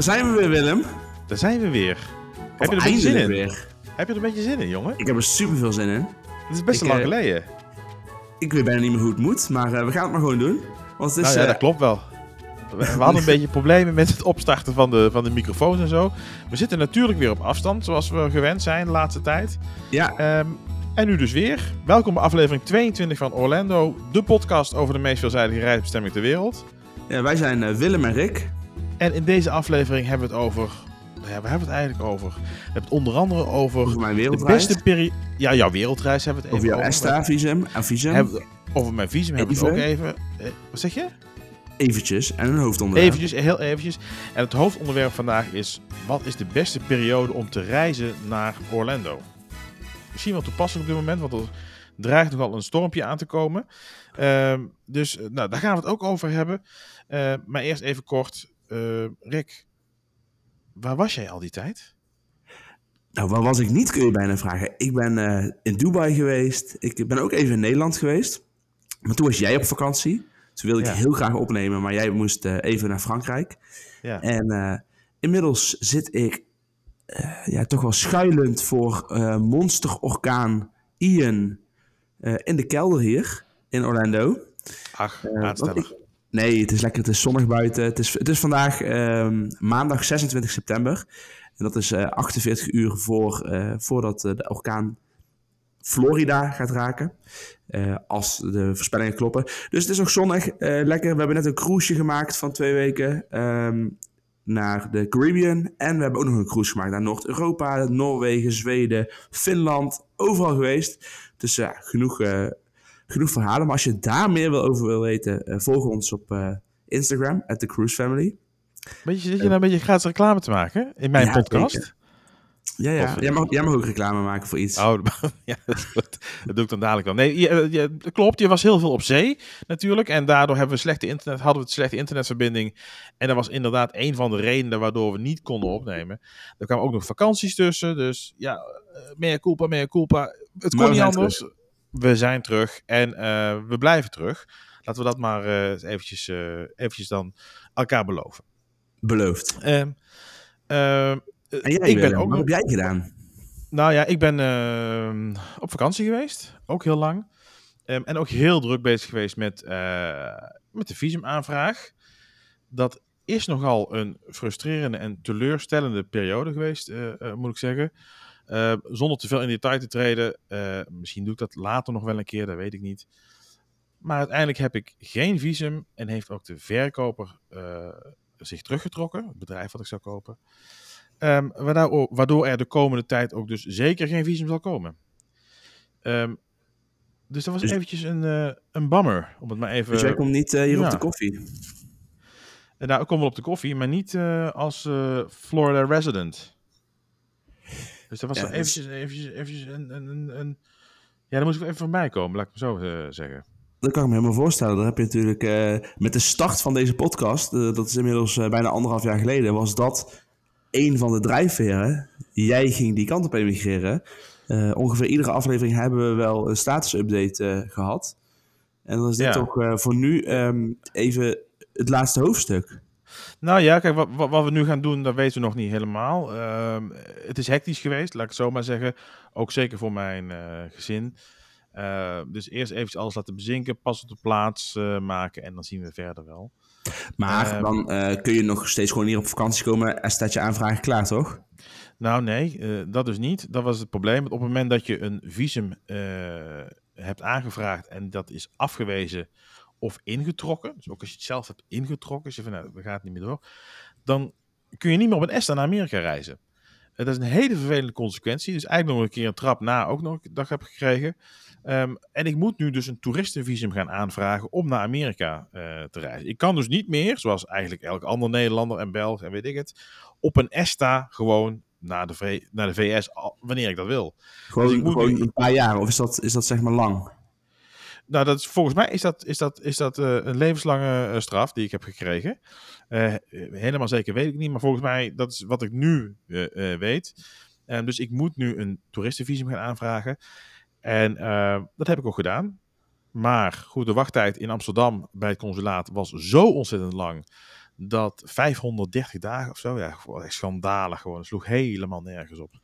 Daar zijn we weer, Willem. Daar zijn we weer. Heb je er een beetje zin in? Weer. Heb je er een beetje zin in, jongen? Ik heb er super veel zin in. Het is best ik, lang uh, geleden. Ik weet bijna niet meer hoe het moet, maar uh, we gaan het maar gewoon doen. Want het is, nou ja, dat klopt wel. We, hadden een beetje problemen met het opstarten van de, van de microfoons en zo. We zitten natuurlijk weer op afstand, zoals we gewend zijn de laatste tijd. Ja. Um, en nu dus weer. Welkom bij aflevering 22 van Orlando, de podcast over de meest veelzijdige reisbestemming ter wereld. Ja, wij zijn Willem en Rick. En in deze aflevering hebben we het over. Ja, waar hebben we het eigenlijk over? We hebben het onder andere over. Over mijn wereldreis. De beste periode. Ja, jouw wereldreis hebben we het over. Over jouw ESTA-visum. En visum. over mijn visum hebben we het ook even. Eh, wat zeg je? Eventjes en een hoofdonderwerp. Eventjes, heel eventjes. En het hoofdonderwerp vandaag is: wat is de beste periode om te reizen naar Orlando? Misschien wel toepasselijk op dit moment, want er dreigt nogal een stormpje aan te komen. Uh, dus nou, daar gaan we het ook over hebben. Uh, maar eerst even kort. Uh, Rick, waar was jij al die tijd? Nou, waar was ik niet, kun je bijna vragen. Ik ben uh, in Dubai geweest. Ik ben ook even in Nederland geweest. Maar toen was jij op vakantie. Toen wilde ik ja. heel graag opnemen, maar jij moest even naar Frankrijk. Ja. En inmiddels zit ik ja, toch wel schuilend voor monsterorkaan Ian in de kelder hier in Orlando. Ach, aanstellig. Nee, het is lekker. Het is zonnig buiten. Het is, het is vandaag uh, maandag 26 september. En dat is uh, 48 uur voor, uh, voordat uh, de orkaan Florida gaat raken. als de voorspellingen kloppen. Dus het is nog zonnig. lekker. We hebben net een cruiseje gemaakt van twee weken. Um, naar de Caribbean. En we hebben ook nog een cruise gemaakt naar Noord-Europa, Noorwegen, Zweden, Finland. Overal geweest. Dus ja, genoeg genoeg verhalen. Maar als je daar meer wil over wil weten, uh, volg ons op uh, Instagram, at The Cruise Family. Weet je, zit je nou een beetje gratis reclame te maken in mijn ja, podcast? Zeker. Ja, ja. Jij, mag, jij mag ook reclame maken voor iets. Oh, ja, dat, dat doe ik dan dadelijk wel. Nee, je, je, klopt. Je was heel veel op zee natuurlijk. En daardoor hebben we slechte internet, hadden we een slechte internetverbinding. En dat was inderdaad een van de redenen waardoor we niet konden opnemen. Er kwamen ook nog vakanties tussen. Dus ja, meer culpa, meer culpa. Het kon niet anders. Terug we zijn terug en uh, we blijven terug. Laten we dat maar uh, eventjes, uh, eventjes dan elkaar beloven. Beloofd. Ehm, ehm, en jij, ik ben ook, wat heb jij gedaan? Nou ja, ik ben ehm, op vakantie geweest. Ook heel lang. en ook heel druk bezig geweest met, met de visumaanvraag. Dat is nogal een frustrerende en teleurstellende periode geweest, moet ik zeggen. Uh, zonder te veel in detail te treden. Uh, misschien doe ik dat later nog wel een keer, dat weet ik niet. Maar uiteindelijk heb ik geen visum en heeft ook de verkoper uh, zich teruggetrokken. Het bedrijf wat ik zou kopen. Um, waardoor, waardoor, er de komende tijd ook dus zeker geen visum zal komen. Um, dus dat was dus, eventjes een, een bammer, om het maar even... Dus jij komt niet hier ja. op de koffie? nou, ik kom wel op de koffie, maar niet als Florida resident. Dus dat was ja, eventjes, eventjes, eventjes een, een, een, Ja, daar moest ik even voorbij komen, laat ik het zo uh, zeggen. Dat kan ik me helemaal voorstellen. Dan heb je natuurlijk uh, met de start van deze podcast, uh, dat is inmiddels bijna anderhalf jaar geleden, was dat een van de drijfveren. Jij ging die kant op emigreren. ongeveer iedere aflevering hebben we wel een status-update gehad. En dan is dit ja. toch voor nu um, even het laatste hoofdstuk. Nou ja, kijk, wat, wat, we nu gaan doen, dat weten we nog niet helemaal. Uh, het is hectisch geweest, laat ik het zo maar zeggen. Ook zeker voor mijn uh, gezin. Uh, dus eerst even alles laten bezinken, pas op de plaats uh, maken en dan zien we verder wel. Maar ehm, dan kun je nog steeds gewoon hier op vakantie komen en staat je aanvraag klaar, toch? Nou nee, dat dus niet. Dat was het probleem. Op het moment dat je een visum hebt aangevraagd en dat is afgewezen of ingetrokken, dus ook als je het zelf hebt ingetrokken, als je van nou, we gaan het niet meer door, dan kun je niet meer op een ESTA naar Amerika reizen. Dat is een hele vervelende consequentie. Dus eigenlijk nog een keer een trap na ook nog een dag heb gekregen. Um, en ik moet nu dus een toeristenvisum gaan aanvragen om naar Amerika uh, te reizen. Ik kan dus niet meer, zoals eigenlijk elk ander Nederlander en Belg en weet ik het, op een ESTA gewoon naar de, v naar de VS wanneer ik dat wil. Gewoon, dus ik moet gewoon nu... een paar jaar, of is dat, is dat zeg maar lang? Nou, dat is, volgens mij is dat, is dat, is dat uh, een levenslange uh, straf die ik heb gekregen. Uh, helemaal zeker weet ik niet, maar volgens mij, dat is wat ik nu weet. dus ik moet nu een toeristenvisum gaan aanvragen. En dat heb ik ook gedaan. Maar goed, de wachttijd in Amsterdam bij het consulaat was zo ontzettend lang dat 530 dagen of zo, ja, echt schandalig gewoon. Het sloeg helemaal nergens op.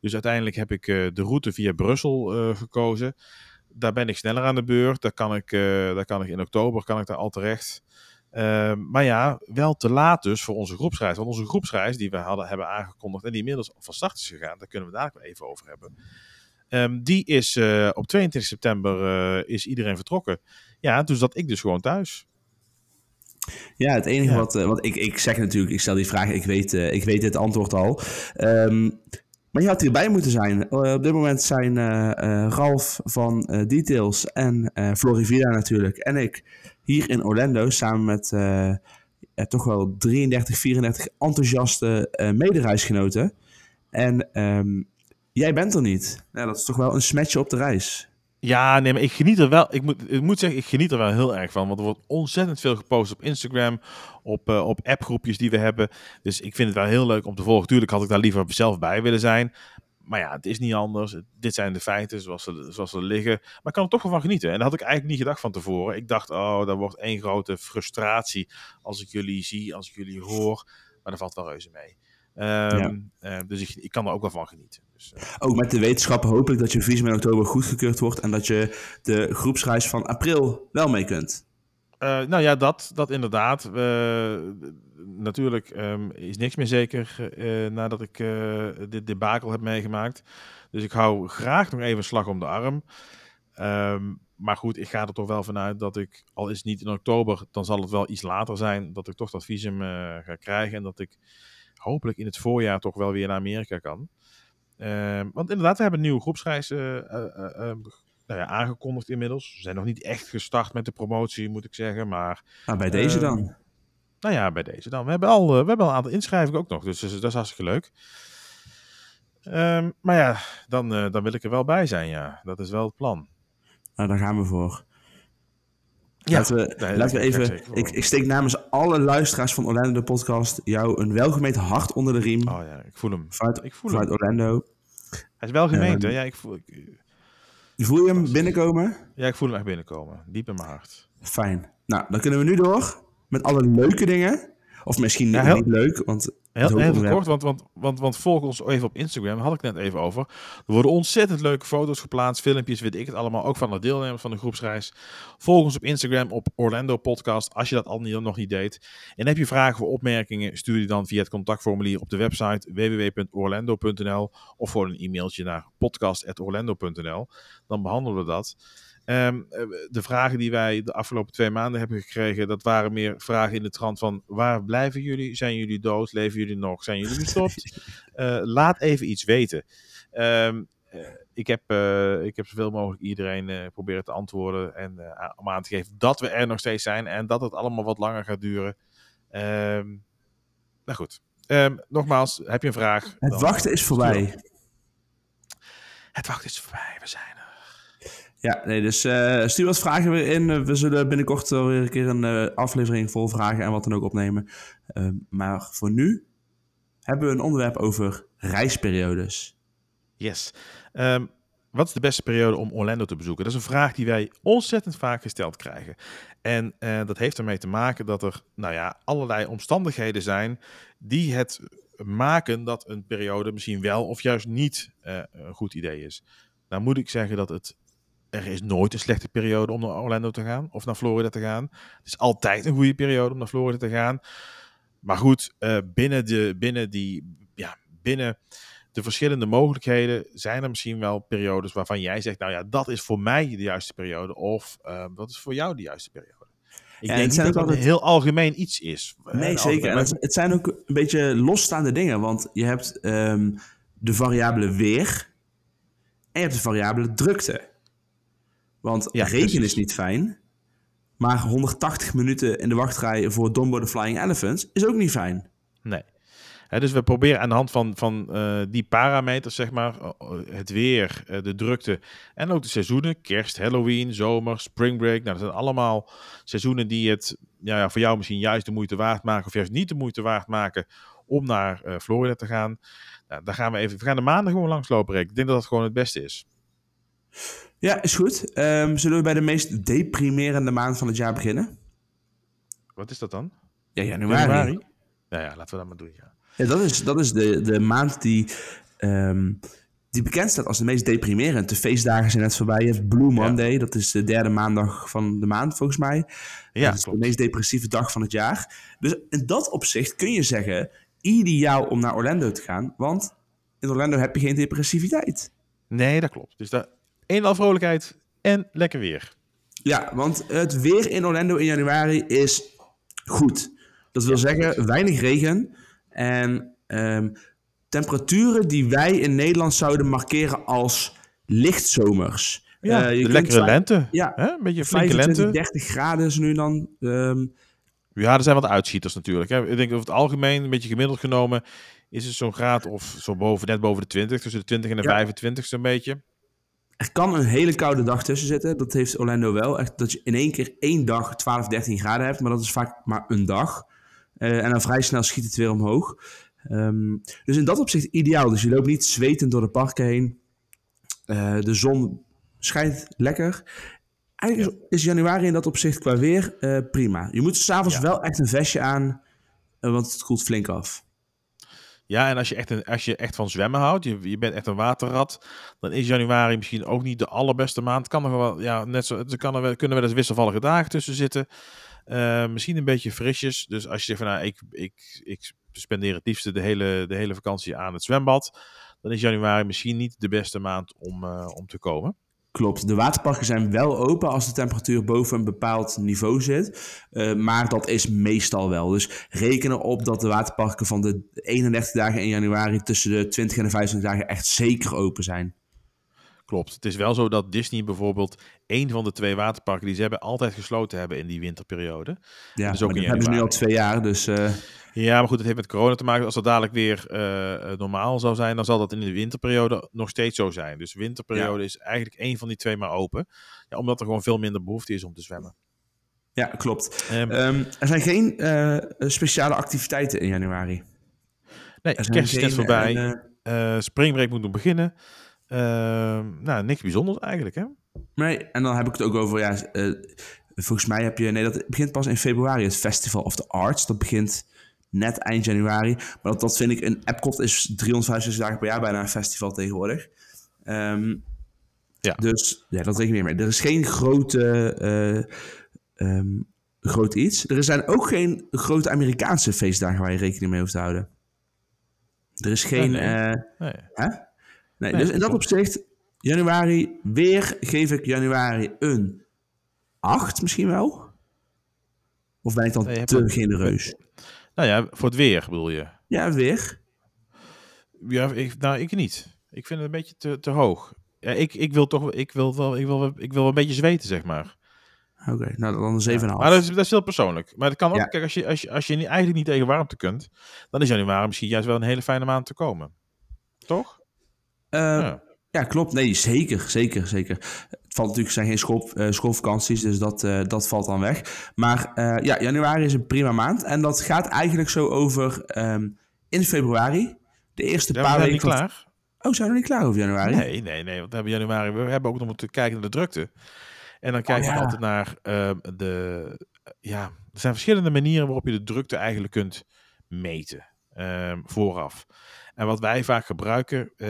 Dus uiteindelijk heb ik de route via Brussel gekozen. Daar ben ik sneller aan de beurt. Daar kan ik, daar kan ik in oktober kan ik daar al terecht. Ehm, maar ja, wel te laat dus voor onze groepsreis. Want onze groepsreis die we hadden, hebben aangekondigd en die inmiddels van start is gegaan, daar kunnen we daar wel even over hebben. Ehm, die is uh, op 22 september is iedereen vertrokken. Ja, dus dat ik dus gewoon thuis. Ja, het enige wat, wat ik, ik zeg natuurlijk, ik stel die vraag, ik weet, ik weet het antwoord al. Um, maar je had hierbij moeten zijn. op dit moment zijn Ralf van Details en Florivida natuurlijk en ik hier in Orlando samen met toch wel 33, 34 enthousiaste medereisgenoten. En um, jij bent er niet. Ja, dat is toch wel een smetje op de reis. Ja, nee, maar ik geniet er wel. Ik moet, ik moet zeggen, ik geniet er wel heel erg van. Want er wordt ontzettend veel gepost op Instagram, op, uh, op appgroepjes die we hebben. Dus ik vind het wel heel leuk om te volgen. Tuurlijk had ik daar liever zelf bij willen zijn. Maar ja, het is niet anders. Dit zijn de feiten zoals ze, zoals ze liggen. Maar ik kan er toch wel van genieten. En dat had ik eigenlijk niet gedacht van tevoren. Ik dacht, oh, dat wordt één grote frustratie als ik jullie zie, als ik jullie hoor. Maar dat valt wel reuze mee. Um, ja. uh, dus ik, ik, kan er ook wel van genieten. Dus, uh. Ook met de wetenschap hoop ik dat je visum in oktober goedgekeurd wordt en dat je de groepsreis van april wel mee kunt. Uh, nou ja, dat, dat inderdaad. natuurlijk um, is niks meer zeker nadat ik dit debakel heb meegemaakt. Dus ik hou graag nog even een slag om de arm. Um, maar goed, ik ga er toch wel vanuit dat ik, al is het niet in oktober, dan zal het wel iets later zijn, dat ik toch dat visum ga krijgen. En dat ik hopelijk in het voorjaar toch wel weer naar Amerika kan. Um, want inderdaad, we hebben een nieuwe groepsreis nou ja, aangekondigd inmiddels. We zijn nog niet echt gestart met de promotie, moet ik zeggen. Maar, nou, bij deze uh, dan? Nou ja, bij deze dan. We hebben al, we hebben al een aantal inschrijvingen ook nog, dus, dat is hartstikke leuk. Um, maar ja, dan, dan wil ik er wel bij zijn, ja. Dat is wel het plan. Nou, daar gaan we voor. Ja, laten we, nee, laten we even. Ik, ik, steek namens alle luisteraars van Orlando de podcast jou een welgemeend hart onder de riem. Oh ja, ik voel hem. Vanuit, ik voel vanuit hem. Orlando. Hij is wel gemeend, hè? Ja, ik voel. Ik, Voel je hem binnenkomen? Ja, ik voel hem echt binnenkomen. Diep in mijn hart. Fijn. Nou, dan kunnen we nu door met alle leuke dingen. Of misschien niet, ja, heel, niet leuk, want... Heel, heel kort, want, want, want, want volg ons even op Instagram, had ik net even over. Er worden ontzettend leuke foto's geplaatst, filmpjes, weet ik het allemaal, ook van de deelnemers van de groepsreis. Volg ons op Instagram op Orlando Podcast, als je dat al niet, nog niet deed. En heb je vragen of opmerkingen, stuur die dan via het contactformulier op de website www.orlando.nl of voor een e-mailtje naar podcast.orlando.nl. Dan behandelen we dat. Um, de vragen die wij de afgelopen twee maanden hebben gekregen, dat waren meer vragen in de trant van waar blijven jullie? Zijn jullie dood? Leven jullie nog? Zijn jullie gestopt? uh, laat even iets weten. Um, uh, ik, heb, uh, ik heb zoveel mogelijk iedereen proberen te antwoorden en om aan te geven dat we er nog steeds zijn en dat het allemaal wat langer gaat duren. Um, nou goed, nogmaals, heb je een vraag? Het wachten is voorbij. Het wachten is voorbij, we zijn er. Ja, nee, dus uh, stuur wat vragen weer in. We zullen binnenkort wel weer een keer een uh, aflevering vol vragen en wat dan ook opnemen. Uh, maar voor nu hebben we een onderwerp over reisperiodes. Yes. Um, wat is de beste periode om Orlando te bezoeken? Dat is een vraag die wij ontzettend vaak gesteld krijgen. En dat heeft ermee te maken dat er nou ja, allerlei omstandigheden zijn die het maken dat een periode misschien wel of juist niet een goed idee is. Nou moet ik zeggen dat het er is nooit een slechte periode om naar Orlando te gaan of naar Florida te gaan. Het is altijd een goede periode om naar Florida te gaan. Maar goed, uh, binnen, de, binnen, die, ja, binnen de verschillende mogelijkheden zijn er misschien wel periodes waarvan jij zegt, nou ja, dat is voor mij de juiste periode of uh, dat is voor jou de juiste periode. Ik ja, denk niet dat het altijd... een heel algemeen iets is. Nee, zeker. Het, het, zijn ook een beetje losstaande dingen, want je hebt um, de variabele weer en je hebt de variabele drukte. Want ja, regen is niet fijn. Maar 180 minuten in de wachtrij voor Dumbo the Flying Elephants is ook niet fijn. Nee. dus we proberen aan de hand van, van uh, die parameters, zeg maar, het weer, uh, de drukte en ook de seizoenen, kerst, Halloween, zomer, spring break. Nou, dat zijn allemaal seizoenen die het ja, ja, voor jou misschien juist de moeite waard maken of juist niet de moeite waard maken om naar uh, Florida te gaan. Nou, daar gaan we even, we gaan de maanden gewoon langslopen, Rick. Ik denk dat dat gewoon het beste is. Ja, is goed. Um, zullen we bij de meest deprimerende maand van het jaar beginnen? Wat is dat dan? Ja, januari. Januari? Ja, ja, laten we dat maar doen, ja. Ja, dat is, dat is de, de maand die, ehm, die bekend staat als de meest deprimerend. De feestdagen zijn net voorbij. Je hebt Blue Monday, dat is de derde maandag van de maand volgens mij. Ja, dat is klopt. de meest depressieve dag van het jaar. Dus in dat opzicht kun je zeggen, ideaal om naar Orlando te gaan. Want in Orlando heb je geen depressiviteit. Nee, dat klopt. Dus daar een al vrolijkheid en lekker weer. Ja, want het weer in Orlando in januari is goed. Dat wil zeggen, weinig regen en ehm, temperaturen die wij in Nederland zouden markeren als lichtzomers. Ja, kunt lekkere lente. Ja, Hè? Een beetje flinke 25, lente. 30 graden is nu dan. ehm, Ja, er zijn wat uitschieters natuurlijk. Hè. Ik denk over het algemeen, een beetje gemiddeld genomen, is het zo'n graad of zo boven, net boven de 20, tussen de 20 en de Ja. 25 zo'n beetje. Er kan een hele koude dag tussen zitten. Dat heeft Orlando wel. Echt dat je in één keer één dag 12, 13 graden hebt. Maar dat is vaak maar een dag. Eh, en dan vrij snel schiet het weer omhoog. Ehm, dus in dat opzicht ideaal. Dus je loopt niet zwetend door de parken heen. Eh, de zon schijnt lekker. Eigenlijk is- is januari in dat opzicht qua weer eh, prima. Je moet s'avonds Ja. wel echt een vestje aan. want het koelt flink af. Ja, en als je echt, als je echt van zwemmen houdt, je, je bent echt een waterrat, dan is januari misschien ook niet de allerbeste maand. Kan er wel, ja, net zo, er kan er wel, kunnen wel eens wisselvallige dagen tussen zitten. Eh, misschien een beetje frisjes. Dus als je zegt van, nou, ik, ik, ik spendeer het liefste de hele, de hele vakantie aan het zwembad, dan is januari misschien niet de beste maand om, eh, om te komen. Klopt, de waterparken zijn wel open als de temperatuur boven een bepaald niveau zit. Eh, maar dat is meestal wel. Dus reken erop dat de waterparken van de 31 dagen in januari tussen de 20 en de 25 dagen echt zeker open zijn. Klopt. Het is wel zo dat Disney bijvoorbeeld één van de twee waterparken die ze hebben altijd gesloten hebben in die winterperiode. Ja, ook dat hebben ze nu al twee jaar. Dus eh, Ja, maar goed, het heeft met corona te maken. Als het dadelijk weer eh, eh, normaal zou zijn, dan zal dat in de winterperiode nog steeds zo zijn. Dus de winterperiode is eigenlijk één van die twee maar open. Ja, omdat er gewoon veel minder behoefte is om te zwemmen. ja, klopt. Ehm, Ehm, er zijn geen eh, speciale activiteiten in januari. nee, Er kerst is net voorbij. springbreak moet nog beginnen. Ehm, nou, niks bijzonders eigenlijk, hè? nee, en dan heb ik het ook over, ja, volgens mij heb je, nee, dat begint pas in februari, het Festival of the Arts. Dat begint net eind januari. Maar dat, dat vind ik, een Epcot is 365 dagen per jaar bijna een festival tegenwoordig. Ehm, Ja. Dus ja, dat reken ik meer mee. Er is geen grote, ehm, groot iets. Er zijn ook geen grote Amerikaanse feestdagen waar je rekening mee hoeft te houden. Er is geen... nee. eh, Nee. Hè? Nee, dus in dat opzicht, januari, weer geef ik januari een 8 misschien wel. Of ben ik dan te genereus? Nou ja, voor het weer bedoel je. Ja, weer. Ja, ik, nou, ik niet. Ik vind het een beetje te, te hoog. Ja, ik, ik wil toch, ik wil wel, ik wil, ik wil wel een beetje zweten, zeg maar. Oké, nou dan een 7,5. Maar dat is, dat is heel persoonlijk. Maar het kan ook, Ja. kijk, als je, als, je, als je niet- eigenlijk niet tegen warmte kunt, dan is januari misschien juist wel een hele fijne maand te komen. Toch? Eh, ja. Ja, klopt. Nee, zeker, zeker, zeker. Het valt natuurlijk, zijn geen school, eh, schoolvakanties, dus dat, eh, dat valt dan weg. Maar eh, ja, januari is een prima maand. En dat gaat eigenlijk zo over ehm, in februari. De eerste Ja, paar zijn weken niet van- klaar. Oh, zijn we niet klaar over januari? Nee, nee, nee. Want we hebben januari, we hebben ook nog moeten kijken naar de drukte. En dan kijk je Oh, ja. altijd naar ehm, de. Ja, er zijn verschillende manieren waarop je de drukte eigenlijk kunt meten ehm, vooraf. En wat wij vaak gebruiken eh,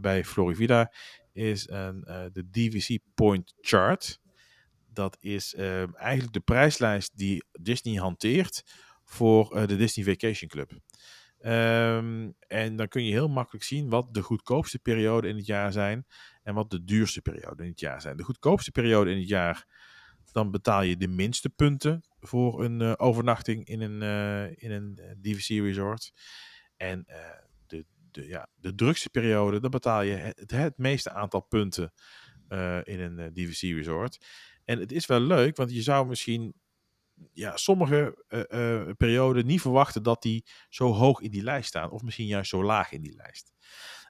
bij Florivida is een, eh, de DVC Point Chart. Dat is ehm, eigenlijk de prijslijst die Disney hanteert voor eh, de Disney Vacation Club. Ehm, en dan kun je heel makkelijk zien wat de goedkoopste perioden in het jaar zijn en wat de duurste perioden in het jaar zijn. De goedkoopste periode in het jaar, dan betaal je de minste punten voor een overnachting in een, in een DVC resort. En de, ja, de drukste periode, dan betaal je het, het meeste aantal punten eh, in een eh, DVC resort. En het is wel leuk, want je zou misschien ja, sommige eh, perioden niet verwachten dat die zo hoog in die lijst staan. Of misschien juist zo laag in die lijst.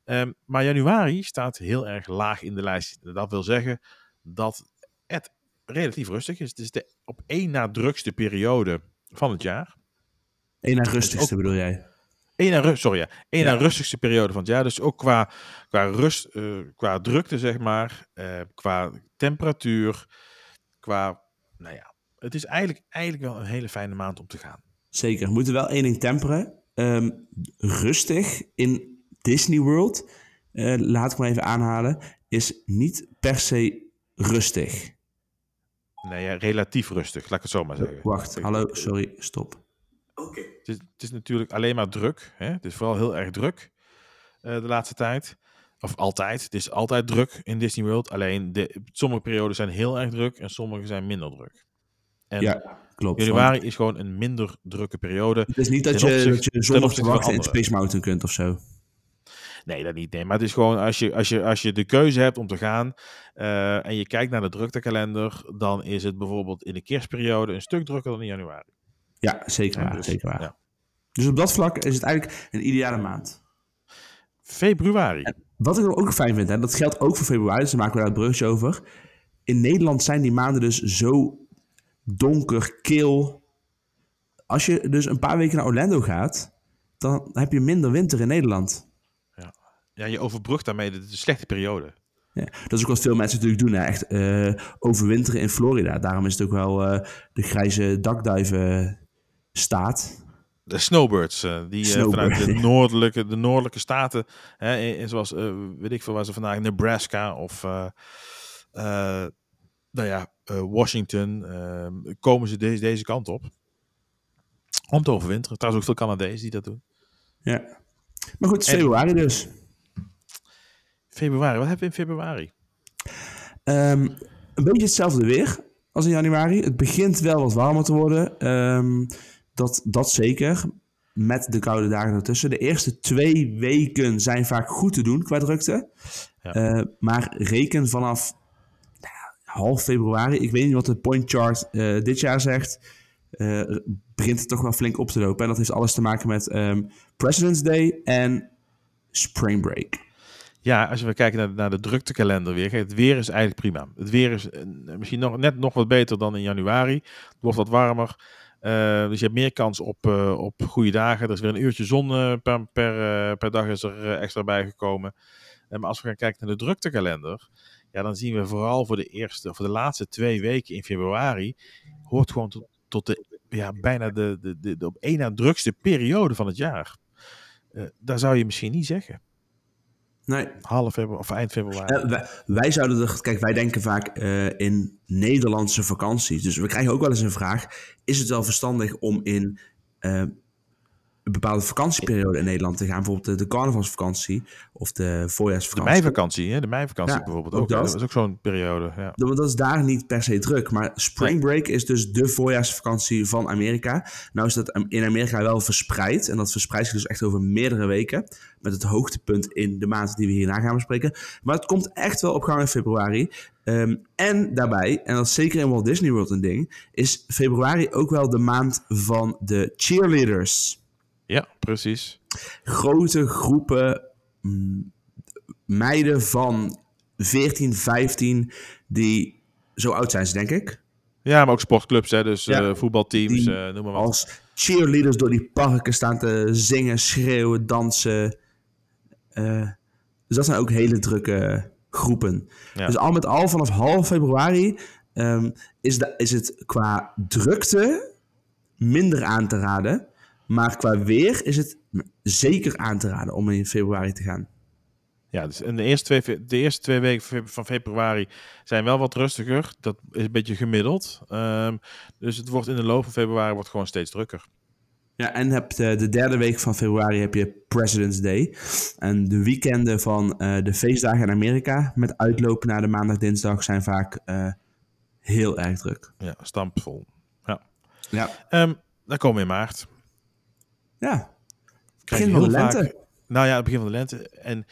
Ehm, maar januari staat heel erg laag in de lijst. Dat wil zeggen dat het relatief rustig is. Het is de op één na drukste periode van het jaar. Eén na rustigste bedoel jij? Eén na, ru- sorry, ja. Eén Ja. na rustigste periode van het jaar. Dus ook qua, qua rust, eh, qua drukte, zeg maar. eh, qua temperatuur. Qua, nou ja. Het is eigenlijk, eigenlijk wel een hele fijne maand om te gaan. Zeker. We moeten wel één ding temperen. Ehm, rustig in Disney World, eh, laat ik maar even aanhalen, is niet per se rustig. Nee, ja, relatief rustig, laat ik het zo maar zeggen. Wacht, hallo, sorry, stop. Oké. Het, is, het is natuurlijk alleen maar druk. Hè? Het is vooral heel erg druk uh, de laatste tijd. Of altijd. Het is altijd druk in Disney World. Alleen de, sommige perioden zijn heel erg druk en sommige zijn minder druk. En ja, klopt. Januari is gewoon een minder drukke periode. Het is niet dat je, opzicht, dat je zonder te wachten in Space Mountain kunt of zo. Nee, dat niet. Nee. Maar het is gewoon als je, als je, als je de keuze hebt om te gaan uh, en je kijkt naar de druktekalender, dan is het bijvoorbeeld in de kerstperiode een stuk drukker dan in januari. Ja, zeker waar. dus, zeker waar. Ja. dus op dat vlak is het eigenlijk een ideale maand. Februari. wat ik ook fijn vind, en dat geldt ook voor februari, dus daar maken we daar het brugje over. In Nederland zijn die maanden dus zo donker, kil. Als je dus een paar weken naar Orlando gaat, dan heb je minder winter in Nederland. Ja, ja je overbrugt daarmee de, slechte periode. Ja, dat is ook wat veel mensen natuurlijk doen, hè? echt uh, overwinteren in Florida. Daarom is het ook wel uh, de grijze dakduiven staat. De snowbirds, uh, die vanuit de noordelijke, de noordelijke staten, hè, in, zoals, weet ik veel waar ze vandaag, Nebraska of nou ja, Washington, ehm, komen ze deze, deze kant op. Om te overwinteren. Trouwens ook veel Canadezen die dat doen. Ja. Maar goed, februari dus. Februari, wat hebben we in februari? Um, een beetje hetzelfde weer als in januari. Het begint wel wat warmer te worden. Um, dat, dat zeker. Met de koude dagen ertussen. De eerste twee weken zijn vaak goed te doen qua drukte. Ja. Uh, maar reken vanaf half februari. Ik weet niet wat de point chart uh, dit jaar zegt. Uh, begint het toch wel flink op te lopen. En dat heeft alles te maken met um, President's Day en Spring Break. Ja, als we kijken naar, naar de druktekalender weer. het weer is eigenlijk prima. Het weer is misschien nog, net nog wat beter dan in januari. Het wordt wat warmer. Uh, dus je hebt meer kans op, uh, op goede dagen. Er is weer een uurtje zon uh, per, per, per, dag is er extra bijgekomen. maar als we gaan kijken naar de druktekalender, ja, dan zien we vooral voor de eerste, voor de laatste twee weken in februari, hoort gewoon tot, tot de, ja, bijna de, de, de, de op één na drukste periode van het jaar. daar zou je misschien niet zeggen. Nee. Half februari of eind februari. Uh, wij, wij, zouden er, kijk, wij denken vaak uh, in Nederlandse vakanties. Dus we krijgen ook wel eens een vraag: is het wel verstandig om in uh, een bepaalde vakantieperiode in Nederland te gaan. Bijvoorbeeld de, de carnavalsvakantie of de voorjaarsvakantie. De meivakantie, hè? de meivakantie ja, bijvoorbeeld. Ook, ook dat. dat. is ook zo'n periode. Ja. Dat, dat is daar niet per se druk. Maar spring break is dus de voorjaarsvakantie van Amerika. Nou is dat in Amerika wel verspreid. En dat verspreidt zich dus echt over meerdere weken. Met het hoogtepunt in de maand die we hierna gaan bespreken. Maar het komt echt wel op gang in februari. Um, en daarbij, en dat is zeker in Walt Disney World een ding, is februari ook wel de maand van de cheerleaders. Ja, precies. Grote groepen meiden van 14, 15 die zo oud zijn ze, denk ik. Ja, maar ook sportclubs, hè? dus ja, uh, voetbalteams, uh, noem maar wat. Als cheerleaders door die parken staan te zingen, schreeuwen, dansen. Uh, dus dat zijn ook hele drukke groepen. Ja. Dus al met al vanaf half februari um, is, de, is het qua drukte minder aan te raden. Maar qua weer is het zeker aan te raden om in februari te gaan. Ja, dus in de eerste twee, de eerste twee weken van februari zijn wel wat rustiger. Dat is een beetje gemiddeld. Um, dus het wordt in de loop van februari wordt gewoon steeds drukker. Ja, en hebt, uh, de derde week van februari heb je President's Day. En de weekenden van uh, de feestdagen in Amerika met uitlopen naar de maandag, dinsdag zijn vaak uh, heel erg druk. Ja, stampvol. Ja. ja. Um, dan komen we in maart. Ja, begin van de lente. Vaak, nou ja, het begin van de lente. En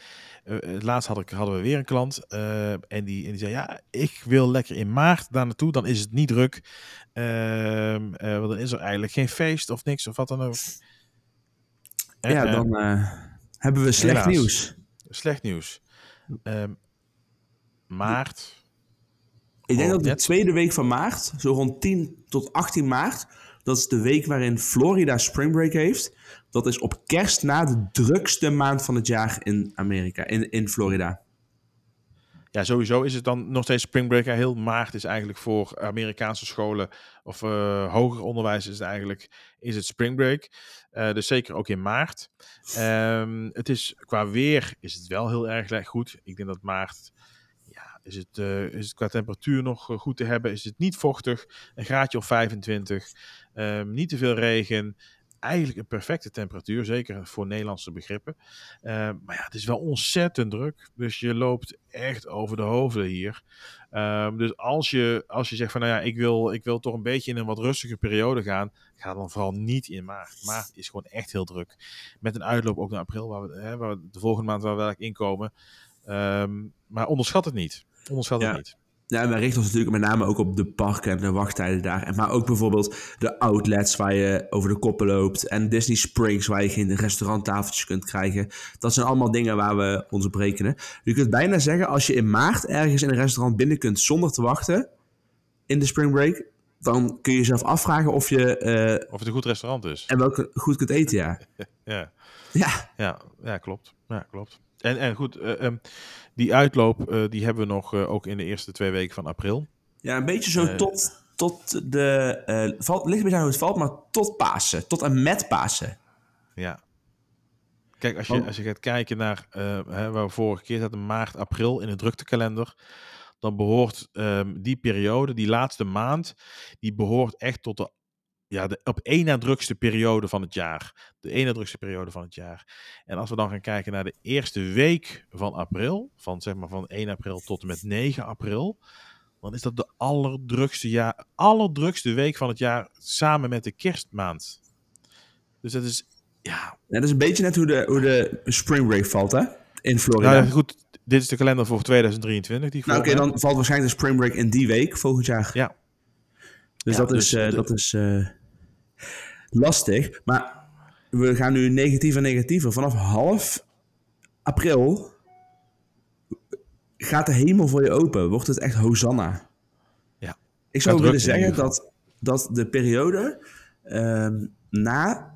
uh, laatst had ik, hadden we weer een klant uh, en, die, en die zei, ja, ik wil lekker in maart daar naartoe, dan is het niet druk. Uh, want dan is er eigenlijk geen feest of niks of wat dan ook. En, ja, dan hebben we slecht helaas, nieuws. Slecht nieuws. Ehm, maart. Ik denk dat de tweede week van maart, zo rond 10 tot 18 maart, dat is de week waarin Florida Spring Break heeft. Dat is op kerst na de drukste maand van het jaar in Amerika, in, in Florida. ja, sowieso is het dan nog steeds spring break. Heel maart is eigenlijk voor Amerikaanse scholen of uh, hoger onderwijs is het eigenlijk is het spring break. Uh, dus zeker ook in maart. Um, het is qua weer is het wel heel erg goed. Ik denk dat maart ja, is het, uh, is het qua temperatuur nog goed te hebben. Is het niet vochtig, een graadje of 25, um, niet te veel regen eigenlijk een perfecte temperatuur, zeker voor Nederlandse begrippen. Uh, maar ja, het is wel ontzettend druk. Dus je loopt echt over de hoofden hier. Uh, dus als je, als je zegt van nou ja, ik wil, ik wil toch een beetje in een wat rustige periode gaan, ga dan vooral niet in maart. Maart is gewoon echt heel druk. Met een uitloop ook naar april, waar we, hè, waar we de volgende maand wel werk inkomen. Maar onderschat het niet. Onderschat ja. het niet. Ja, wij richten ons natuurlijk met name ook op de parken en de wachttijden daar. Maar ook bijvoorbeeld de outlets waar je over de koppen loopt. En Disney Springs waar je geen restauranttafeltjes kunt krijgen. Dat zijn allemaal dingen waar we ons op rekenen. Je kunt bijna zeggen, als je in maart ergens in een restaurant binnen kunt zonder te wachten. In de spring break. Dan kun je jezelf afvragen of je... Uh, of het een goed restaurant is. En welke goed kunt eten, ja. ja. Ja. Ja, ja klopt. Ja, klopt. En, en goed, uh, um, die uitloop uh, die hebben we nog uh, ook in de eerste twee weken van april. Ja, een beetje zo tot, tot de... valt, ligt een beetje aan hoe het valt, maar tot Pasen. Tot en met Pasen. Ja. Kijk, als je, als je gaat kijken naar hè, waar we vorige keer zaten, maart, april in de druktekalender dan behoort um, die periode, die laatste maand, die behoort echt tot de ja, de op één na drukste periode van het jaar. De één na drukste periode van het jaar. En als we dan gaan kijken naar de eerste week van april, van zeg maar van 1 april tot en met 9 april, dan is dat de allerdrukste, jaar, allerdrukste week van het jaar samen met de kerstmaand. Dus dat is, ja... ja dat is een beetje net hoe de, hoe de spring break valt, hè? In Florida. Nou, goed, dit is de kalender voor 2023. Die nou, oké, dan valt waarschijnlijk de spring break in die week volgend jaar. Ja. Dus ja, dat, dus, is, uh, dat is... Uh, lastig. Maar we gaan nu negatief en negatiever. Vanaf half april gaat de hemel voor je open. Wordt het echt Hosanna. Ja. Ik zou willen zeggen dat, dat de periode um, na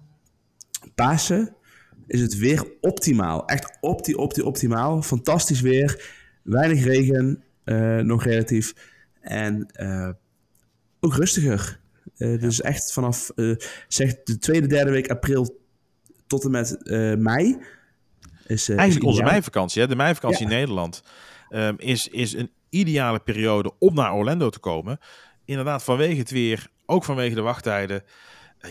Pasen is het weer optimaal. Echt opti, opti, optimaal. Fantastisch weer. Weinig regen, uh, nog relatief. En uh, ook rustiger. Uh, dus echt vanaf uh, zeg de tweede, derde week april tot en met uh, mei. Is, Eigenlijk is onze meivakantie, hè? de meivakantie in Nederland, um, is, is een ideale periode om naar Orlando te komen. Inderdaad, vanwege het weer, ook vanwege de wachttijden.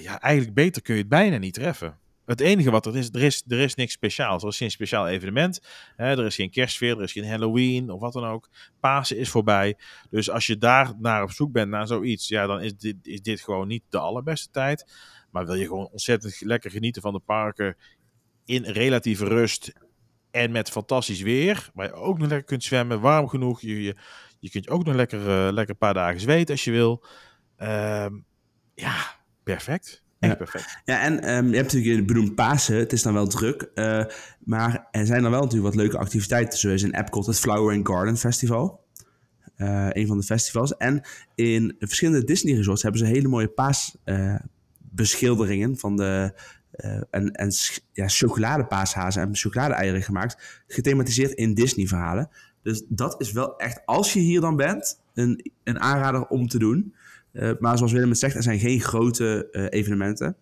ja, eigenlijk beter kun je het bijna niet treffen. Het enige wat er is, er is, er is niks speciaals. Er is geen speciaal evenement. Hè, er is geen kerstsfeer, er is geen Halloween of wat dan ook. Pasen is voorbij. Dus als je daar naar op zoek bent naar zoiets, ja, dan is dit, is dit gewoon niet de allerbeste tijd. Maar wil je gewoon ontzettend lekker genieten van de parken in relatieve rust en met fantastisch weer, waar je ook nog lekker kunt zwemmen, warm genoeg. Je, je, je kunt ook nog lekker, uh, lekker een paar dagen zweten als je wil. Uh, ja, perfect. Echt ja. perfect. Ja, en um, je hebt natuurlijk benoemd Pasen. Het is dan wel druk. Uh, maar er zijn dan wel natuurlijk wat leuke activiteiten. Zoals in Epcot het Flower and Garden Festival. Uh, een van de festivals. En in verschillende Disney resorts hebben ze hele mooie paasbeschilderingen uh, van de... En en ja, chocoladepaashazen en chocolade-eieren gemaakt. Gethematiseerd in Disney-verhalen. Dus dat is wel echt, als je hier dan bent, een, een aanrader om te doen. Uh, maar zoals Willem het zegt, er zijn geen grote uh, evenementen.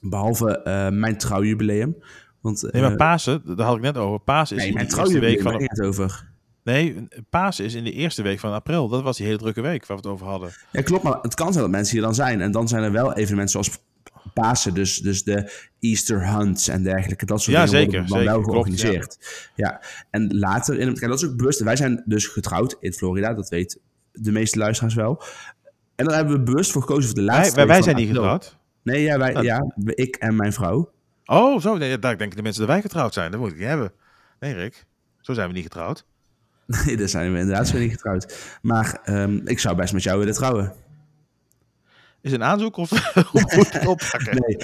Behalve uh, mijn trouwjubileum. Want, nee, maar Pasen, daar had ik net over. Pasen is nee, mijn de eerste week van... het over. Nee, Pasen is in de eerste week van april. Dat was die hele drukke week waar we het over hadden. Ja, klopt. Maar het kan zijn dat mensen hier dan zijn. En dan zijn er wel evenementen zoals Pasen. Dus, dus de Easter hunts en dergelijke. Dat soort ja, dingen zeker, worden dan wel georganiseerd. Klopt, ja. ja. En later, in het, kijk, dat is ook bewust. Wij zijn dus getrouwd in Florida. Dat weet de meeste luisteraars wel. En dan hebben we bewust voor gekozen voor de laatste. Wij, wij zijn niet getrouwd. Nee, ja, wij, ja, ik en mijn vrouw. Oh, zo. Nee, daar denken de mensen dat wij getrouwd zijn. Dat moet ik niet hebben. Nee, Rick. Zo zijn we niet getrouwd. Nee, daar zijn we inderdaad zo niet getrouwd. Maar um, ik zou best met jou willen trouwen. Is een aanzoek of oppakken? nee.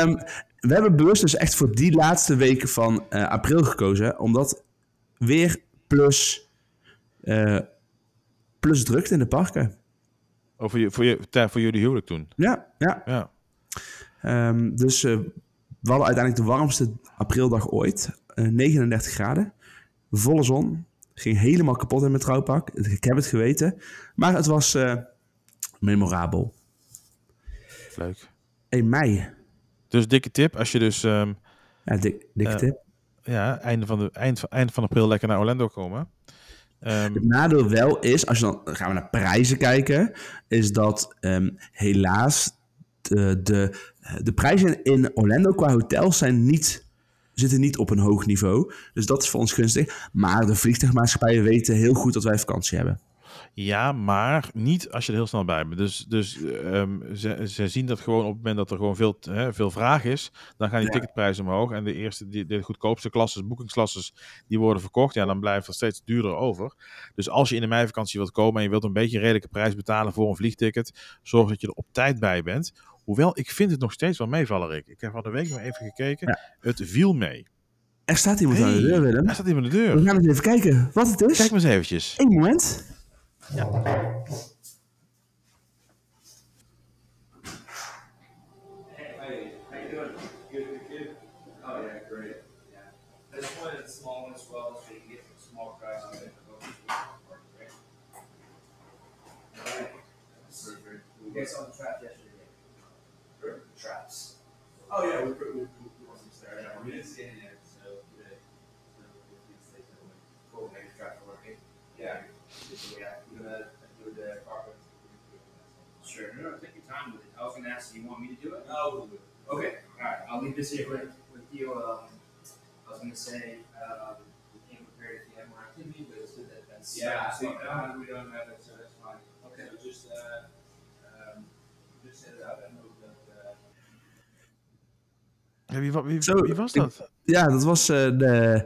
Um, we hebben bewust dus echt voor die laatste weken van uh, april gekozen. Omdat weer plus, uh, plus drukte in de parken. Voor, je, voor, je, voor jullie huwelijk toen? Ja, ja. ja. Um, dus uh, we hadden uiteindelijk de warmste aprildag ooit. Uh, 39 graden. Volle zon. Ging helemaal kapot in mijn trouwpak. Ik heb het geweten. Maar het was uh, memorabel. Leuk. 1 mei. Dus dikke tip, als je dus... Um, ja, dik, dikke tip. Ja, einde van, de, eind, eind van april lekker naar Orlando komen. Um, het nadeel wel is, als je dan, gaan we naar prijzen kijken, is dat um, helaas de, de, de prijzen in Orlando qua hotels zijn niet zitten niet op een hoog niveau. Dus dat is voor ons gunstig. Maar de vliegtuigmaatschappijen weten heel goed dat wij vakantie hebben. Ja, maar niet als je er heel snel bij bent. Dus, dus um, ze, ze zien dat gewoon op het moment dat er gewoon veel, hè, veel vraag is, dan gaan die ja. ticketprijzen omhoog. En de eerste, die, de goedkoopste klasses, boekingsklasses, die worden verkocht. Ja, dan blijft er steeds duurder over. Dus als je in de meivakantie wilt komen en je wilt een beetje een redelijke prijs betalen voor een vliegticket, zorg dat je er op tijd bij bent. Hoewel, ik vind het nog steeds wel meevallen, Rick. Ik heb van de week nog even gekeken. Ja. Het viel mee. Er staat iemand hey, aan de deur, Willem. Er staat iemand aan de deur. We gaan eens even kijken wat het is. Kijk maar eens eventjes. Eén moment. Yeah. Hey, how you doing? Good, good, good. Oh yeah, great. Yeah. This small as well, so you get some small You guys saw the trap yesterday. Traps. Oh yeah, we ask, do you want me to do it? No, we'll do it. Okay. All right. I'll leave this here with with you. Um, I was gonna say um, we came prepared if you have more activity, but it's good that that's yeah. So we don't, we don't have it, so that's fine. Okay. So just uh. Ja, wie, wie, Zo, wie, was dat? Ik, ja, dat was uh, de,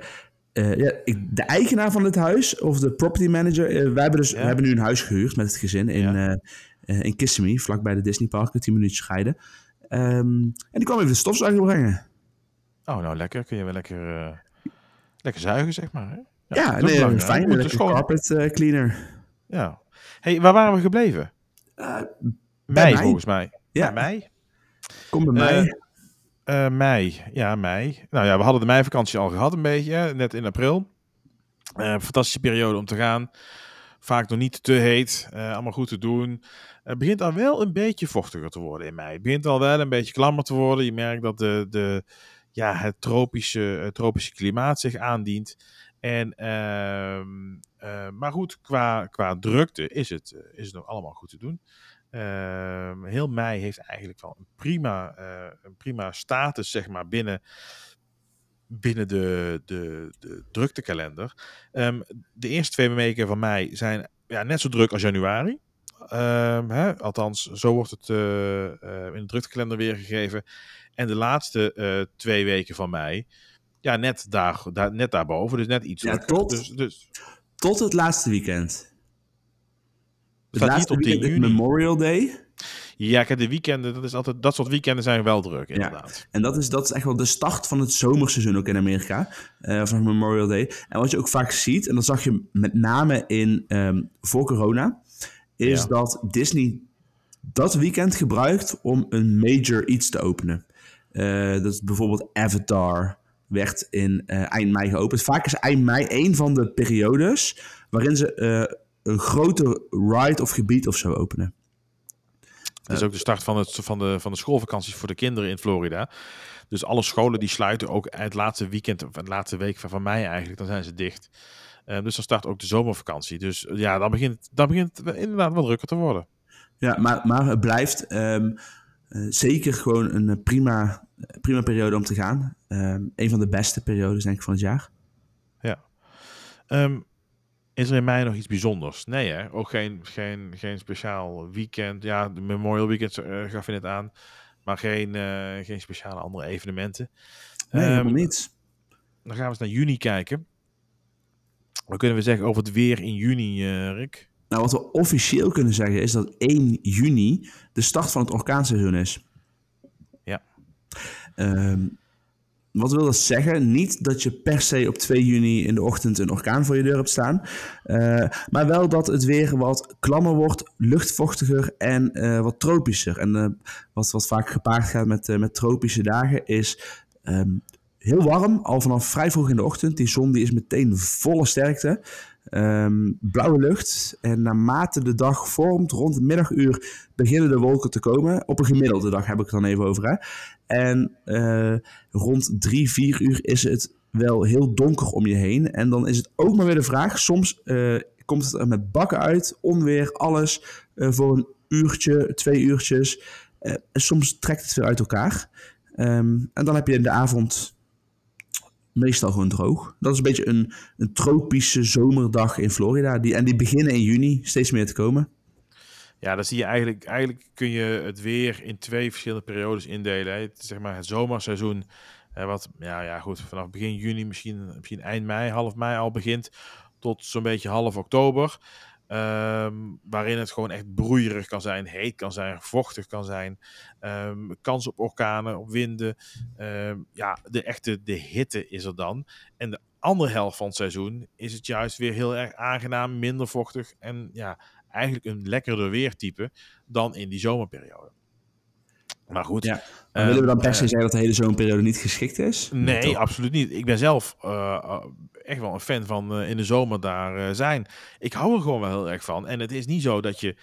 uh, ja, de eigenaar van het huis, of de property manager. Uh, wij hebben, dus, ja. we hebben nu een huis gehuurd met het gezin in, ja. In Kissimmee, vlakbij de Disney Park, 10 minuten scheiden. Um, en die kwam even de stofzuiger brengen. Oh, nou lekker. Kun je wel lekker, lekker zuigen, zeg maar. Hè? Ja, ja nee, een fijne lekker carpet cleaner. Ja. hey, waar waren we gebleven? mei, volgens mij. Ja. Bij mei? Kom bij mij. Mei, ja, mei. Nou ja, we hadden de meivakantie al gehad een beetje, net in april. Fantastische periode om te gaan. Vaak nog niet te heet, allemaal goed te doen. Het begint al wel een beetje vochtiger te worden in mei. Het begint al wel een beetje klammer te worden. Je merkt dat de, de, ja, het tropische, het tropische klimaat zich aandient. En, ehm, maar goed, qua, qua drukte is het, is het nog allemaal goed te doen. Uh, heel mei heeft eigenlijk wel een prima, uh, een prima status, zeg maar, binnen, binnen de, de, de druktekalender. Um, de eerste twee weken van mei zijn ja, net zo druk als januari. Um, hè? Althans, zo wordt het uh, in de druktekalender weergegeven. En de laatste twee weken van mei, ja, net, daar, daar, net daarboven. Dus net iets ja, tot, dus, dus... tot het laatste weekend. Het staat 10 juni. Memorial Day. Ja, kijk, de weekenden, dat, is altijd, dat soort weekenden zijn wel druk, inderdaad. Ja, en dat is, dat is echt wel de start van het zomerseizoen ook in Amerika, uh, van Memorial Day. En wat je ook vaak ziet, en dat zag je met name in, um, voor corona, is ja. dat Disney dat weekend gebruikt om een major iets te openen. Uh, dat is bijvoorbeeld Avatar werd in uh, eind mei geopend. Vaak is eind mei een van de periodes waarin ze een groter ride of gebied of zo openen. Het is ook de start van, het, van, de, van de schoolvakanties voor de kinderen in Florida. Dus alle scholen die sluiten ook het laatste weekend, of het laatste week van, van mei eigenlijk, dan zijn ze dicht. Uh, dus dan start ook de zomervakantie. Dus ja, dan begint, dan begint het inderdaad wat drukker te worden. Ja, maar, maar het blijft um, uh, zeker gewoon een prima, prima periode om te gaan. Um, een van de beste periodes denk ik van het jaar. Ja. Um, is er in mei nog iets bijzonders? Nee, hè? Ook geen, geen, geen speciaal weekend. Ja, de Memorial Weekend uh, gaf je net aan. Maar geen, uh, geen speciale andere evenementen. Nee, helemaal niet. Dan gaan we eens naar juni kijken. Wat kunnen we zeggen over het weer in juni, uh, Rick? Nou, wat we officieel kunnen zeggen is dat 1 juni de start van het orkaanseizoen is. Ja. Um, wat wil dat zeggen? Niet dat je per se op 2 juni in de ochtend een orkaan voor je deur hebt staan. Uh, maar wel dat het weer wat klammer wordt, luchtvochtiger en uh, wat tropischer. En uh, wat, wat vaak gepaard gaat met, met tropische dagen is um, heel warm, al vanaf vrij vroeg in de ochtend. Die zon die is meteen volle sterkte. Ehm, blauwe lucht. En naarmate de dag vormt, rond het middaguur, beginnen de wolken te komen. Op een gemiddelde dag heb ik het dan even over. Hè? En eh, rond 3, 4 uur is het wel heel donker om je heen. En dan is het ook maar weer de vraag. Soms eh, komt het met bakken uit, onweer, alles. eh, voor een uurtje, twee uurtjes. Soms trekt het weer uit elkaar. Ehm, en dan heb je in de avond meestal gewoon droog. Dat is een beetje een, een tropische zomerdag in Florida. Die, en die beginnen in juni steeds meer te komen. Ja, dan zie je eigenlijk, eigenlijk kun je het weer in twee verschillende periodes indelen. Het, zeg maar het zomerseizoen, wat ja, ja, goed, vanaf begin juni, misschien, misschien eind mei, half mei al begint, tot zo'n beetje half oktober. Ehm, waarin het gewoon echt broeierig kan zijn, heet kan zijn, vochtig kan zijn. Ehm, kans op orkanen, op winden. Ehm, ja, de echte de hitte is er dan. En de andere helft van het seizoen is het juist weer heel erg aangenaam, minder vochtig. En ja, eigenlijk een lekkerder weertype dan in die zomerperiode. Maar goed. Ja. Maar ehm, willen we dan per se eh, zeggen dat de hele zomerperiode niet geschikt is? Nee, absoluut niet. Ik ben zelf eh, eh, echt wel een fan van eh, in de zomer daar eh, zijn. Ik hou er gewoon wel heel erg van. En het is niet zo dat je,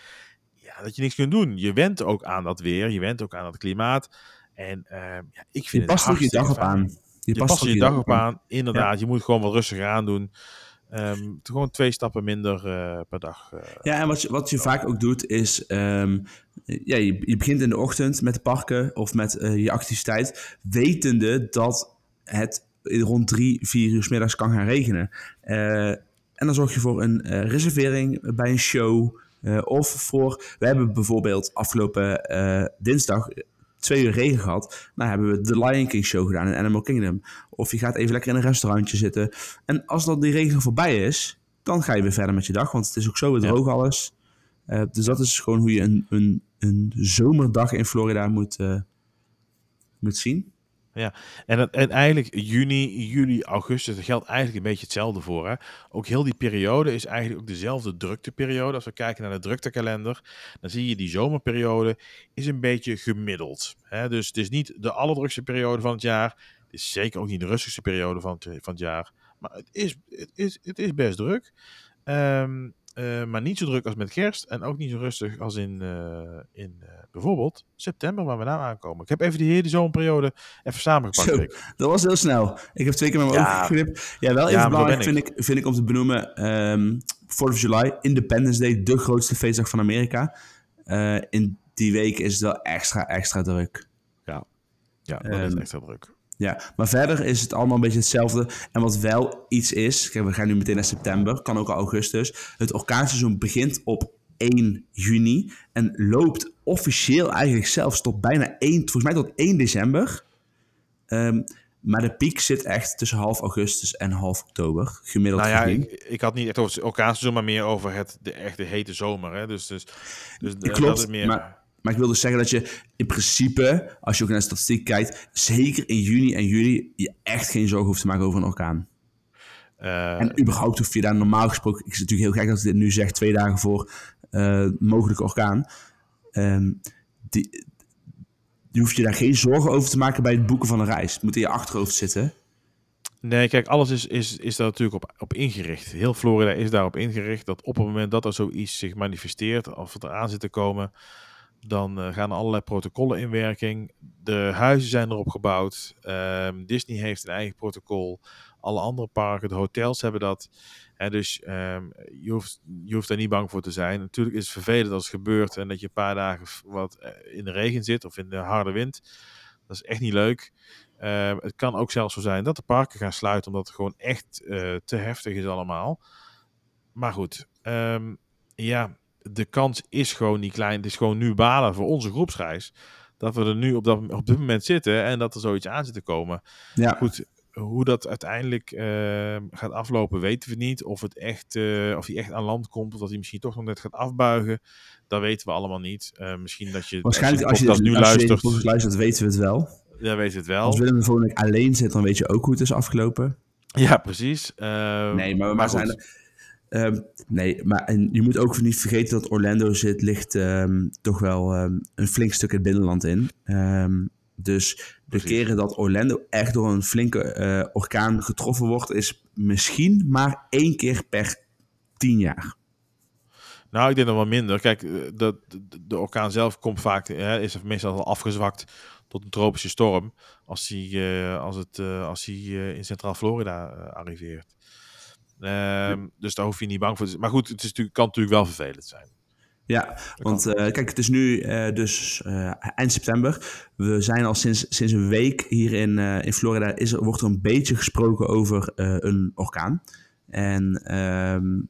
ja, dat je niks kunt doen. Je went ook aan dat weer. Je went ook aan het klimaat. En eh, ja, ik vind Je past ook je dag op fijn. aan. Je, past er je dag op aan. Inderdaad, je moet gewoon wat rustiger aan doen. Ehm, gewoon twee stappen minder eh, per dag. eh. Ja, en wat je, wat je vaak ook doet is... ehm, ja, je, je begint in de ochtend met de parken of met eh, je activiteit... wetende dat het rond drie, vier uur 's middags kan gaan regenen. Eh, en dan zorg je voor een eh, reservering bij een show... of voor... We hebben bijvoorbeeld afgelopen dinsdag twee uur regen gehad. Nou hebben we de Lion King show gedaan in Animal Kingdom. Of je gaat even lekker in een restaurantje zitten. En als dan die regen voorbij is, dan ga je weer verder met je dag. Want het is ook zo weer Ja. droog alles. Dus dat is gewoon hoe je een, een, een zomerdag in Florida moet, eh, moet zien. En, het- en eigenlijk juni, juli, augustus, dat geldt eigenlijk een beetje hetzelfde voor. Hè? Ook heel die periode is eigenlijk ook dezelfde drukteperiode. Als we kijken naar de druktekalender, dan zie je die zomerperiode is een beetje gemiddeld. Hè? Dus het is niet de allerdrukste periode van het jaar. Het is zeker ook niet de rustigste periode van het, van het jaar. Maar het is, het is, het is best druk. Ehm, eh, maar niet zo druk als met kerst. En ook niet zo rustig als in, eh, in eh, bijvoorbeeld september, waar we nou aankomen. Ik heb even die hele zomerperiode even samengepakt. Zo. Dat was heel snel. Ik heb twee keer met mijn Ja. ogen geknipt. Ja, wel even Ja, belangrijk vind ik. vind ik om te benoemen. ehm 4th of July, Independence Day, de grootste feestdag van Amerika. In die week is het wel extra, extra druk. Ja, dat is Ehm, extra druk. Ja, maar verder is het allemaal een beetje hetzelfde. En wat wel iets is, kijk, we gaan nu meteen naar september, kan ook al augustus. Het orkaanseizoen begint op 1 juni en loopt officieel eigenlijk zelfs tot bijna 1, volgens mij tot 1 december. Ehm, maar de piek zit echt tussen half augustus en half oktober, gemiddeld Nou ja, ik, ik had niet echt over het orkaanseizoen, maar meer over het, de echte hete zomer. Hè? Dus, dus, dus Klopt, dat is meer... maar, maar ik wil dus zeggen dat je in principe, als je ook naar de statistiek kijkt, zeker in juni en juli je echt geen zorgen hoeft te maken over een orkaan. eh, En überhaupt hoef je daar normaal gesproken... Ik is natuurlijk heel gek dat ik dit nu zeg, twee dagen voor eh mogelijke orkaan. Ehm, die, je hoeft je daar geen zorgen over te maken bij het boeken van een reis. Het moet in je achterhoofd zitten. Nee, kijk, alles is, is, is daar natuurlijk op, op ingericht. Heel Florida is daarop ingericht dat op het moment dat er zoiets zich manifesteert, of het eraan zit te komen, dan eh, gaan er allerlei protocollen in werking. De huizen zijn erop gebouwd. Ehm, Disney heeft een eigen protocol. Alle andere parken, de hotels hebben dat. Hè, dus ehm, je, hoeft, je hoeft daar niet bang voor te zijn. Natuurlijk is het vervelend als het gebeurt en dat je een paar dagen wat eh, in de regen zit of in de harde wind. Dat is echt niet leuk. Ehm, het kan ook zelfs zo zijn dat de parken gaan sluiten omdat het gewoon echt eh, te heftig is allemaal. Maar goed, ja, de kans is gewoon niet klein. Het is gewoon nu balen voor onze groepsreis. Dat we er nu op, dat, op dit moment zitten en dat er zoiets aan zit te komen. Ja, Goed, hoe dat uiteindelijk ehm, gaat aflopen, weten we niet. Of, het echt, eh, of hij echt aan land komt, of dat hij misschien toch nog net gaat afbuigen. Dat weten we allemaal niet. Eh, misschien dat je, waarschijnlijk als je, dat nu als je luistert, luistert, weten we het wel. dan weet je het wel. Als Willem de volgende week alleen zit, dan weet je ook hoe het is afgelopen. Ja, precies. Ehm, Nee, maar, maar, goed. zijn er- ehm, nee, maar en je moet ook niet vergeten dat Orlando zit, ligt ehm, toch wel ehm, een flink stuk het binnenland in. Dus de Precies. keren dat Orlando echt door een flinke eh, orkaan getroffen wordt, is misschien maar één keer per tien jaar. Nou, ik denk nog wel minder. Kijk, eh, de, de, de orkaan zelf komt vaak, hè, is meestal al afgezwakt tot een tropische storm als hij, eh, als het, als hij in Centraal Florida arriveert. Ehm, Dus daar hoef je niet bang voor te zijn. Maar goed, het is natuurlijk, kan natuurlijk wel vervelend zijn. Ja, want eh, kijk, het is nu eh, dus eh, eind september. We zijn al sinds, sinds een week hier in, in Florida. Is er, wordt er een beetje gesproken over een orkaan. En ehm,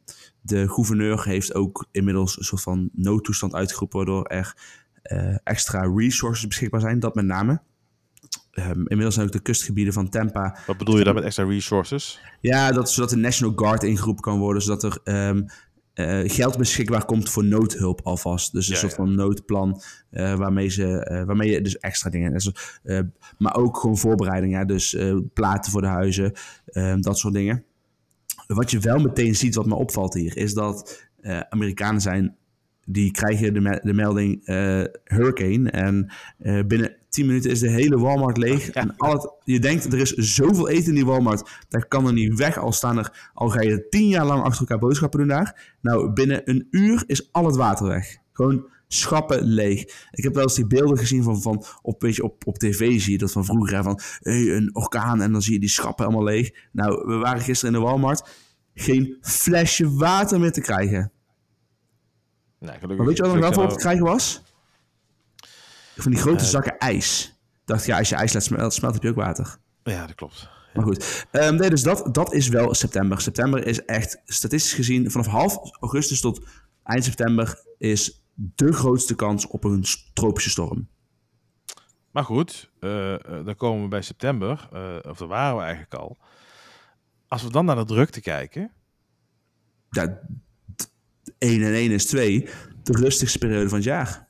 de gouverneur heeft ook inmiddels een soort van noodtoestand uitgeroepen. Waardoor er extra resources beschikbaar zijn. Dat met name. Ehm, inmiddels zijn ook de kustgebieden van Tampa Wat bedoel je dan met extra resources? ja, dat, zodat de National Guard ingeroepen kan worden, zodat er ehm, eh, geld beschikbaar komt voor noodhulp alvast. Dus een Ja, soort ja. van noodplan eh, waarmee, ze, eh, waarmee je dus extra dingen... Dus, maar ook gewoon voorbereiding, ja, dus platen voor de huizen, ehm, dat soort dingen. Wat je wel meteen ziet, wat me opvalt hier, is dat Amerikanen zijn... Die krijgen de, me- de melding hurricane en binnen 10 minuten is de hele Walmart leeg. Ja. En al het, je denkt, er is zoveel eten in die Walmart, dat kan er niet weg. Al staan er, al ga je tien jaar lang achter elkaar boodschappen doen daar. Nou, binnen een uur is al het water weg. Gewoon schappen leeg. Ik heb wel eens die beelden gezien van, van op, weet je, op, op tv zie je dat van vroeger, hè, van hey, een orkaan en dan zie je die schappen allemaal leeg. Nou, we waren gisteren in de Walmart, geen flesje water meer te krijgen. Nee, gelukkig, Maar weet je wat er wel voor op te krijgen was? Van die grote Eh. zakken ijs. Dacht ja, als je ijs laat smelten, smelt, heb je ook water. Ja, dat klopt. Maar goed, Ehm, nee, dus dat, dat is wel september. September is echt, statistisch gezien, vanaf half augustus tot eind september is de grootste kans op een tropische storm. Maar goed, eh, eh, dan komen we bij september, of daar waren we eigenlijk al. Als we dan naar de drukte kijken, Ja, 1 en 1 is 2, de rustigste periode van het jaar.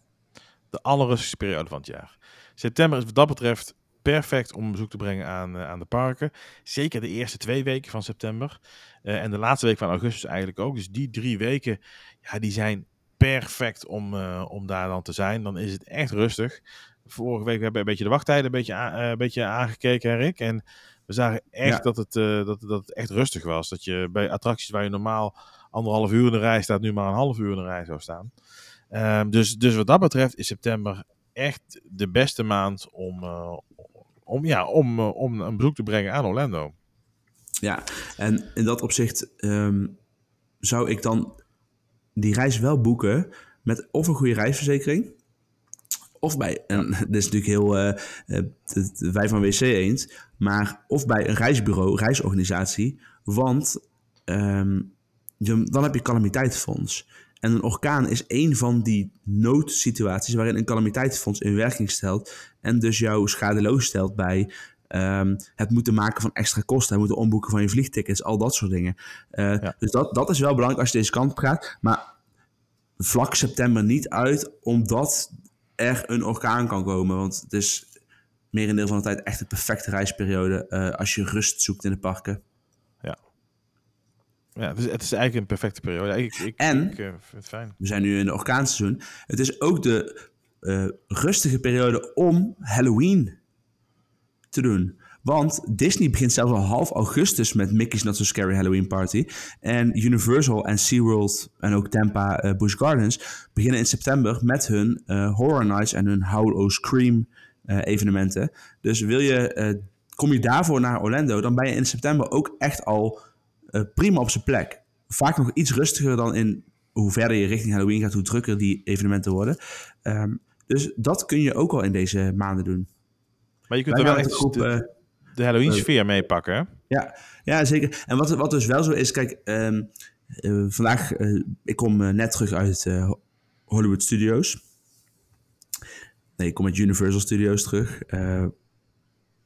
De allerrustigste periode van het jaar. September is wat dat betreft perfect om bezoek te brengen aan, eh, aan de parken. Zeker de eerste twee weken van september. Eh, en de laatste week van augustus eigenlijk ook. Dus die drie weken, ja, die zijn perfect om, eh, om daar dan te zijn. Dan is het echt rustig. Vorige week hebben we een beetje de wachttijden een beetje, een beetje aangekeken, Rick. En we zagen echt Ja. dat, het, dat, dat het echt rustig was. Dat je bij attracties waar je normaal anderhalf uur in de rij staat, nu maar een half uur in de rij zou staan. Ehm, dus, dus wat dat betreft is september echt de beste maand om, eh, om, ja, om, eh, om een bezoek te brengen aan Orlando. Ja, en in dat opzicht ehm, zou ik dan die reis wel boeken met of een goede reisverzekering. Of bij, en dit is natuurlijk heel eh, wij van WC eens, maar of bij een reisbureau, reisorganisatie. Want ehm, dan heb je calamiteitsfonds. En een orkaan is een van die noodsituaties waarin een calamiteitsfonds in werking stelt. En dus jou schadeloos stelt bij ehm, het moeten maken van extra kosten. Het moeten omboeken van je vliegtickets, al dat soort dingen. Eh, Ja. Dus dat, dat is wel belangrijk als je deze kant op gaat. Maar vlak september niet uit, omdat er een orkaan kan komen. Want het is merendeel van de tijd echt de perfecte reisperiode eh, als je rust zoekt in de parken. Ja, het is, het is eigenlijk een perfecte periode. Ik, ik, En- ik eh, vind het fijn. We zijn nu in de orkaanseizoen. Het is ook de eh, rustige periode om Halloween te doen. Want Disney begint zelfs al half augustus met Mickey's Not So Scary Halloween Party. En Universal en SeaWorld en ook Tampa eh, Busch Gardens beginnen in september met hun Horror Nights en hun Howl O Scream evenementen. Dus wil je, kom je daarvoor naar Orlando, dan ben je in september ook echt al eh, prima op zijn plek. Vaak nog iets rustiger dan in hoe verder je richting Halloween gaat, hoe drukker die evenementen worden. Ehm, dus dat kun je ook al in deze maanden doen. Maar je kunt Wij er wel echt de groep, de, eh, de Halloween sfeer meepakken. hè? ja, ja, zeker. En wat, wat dus wel zo is, kijk, ehm, eh, vandaag, ik kom net terug uit Hollywood Studios. Nee, ik kom uit Universal Studios terug.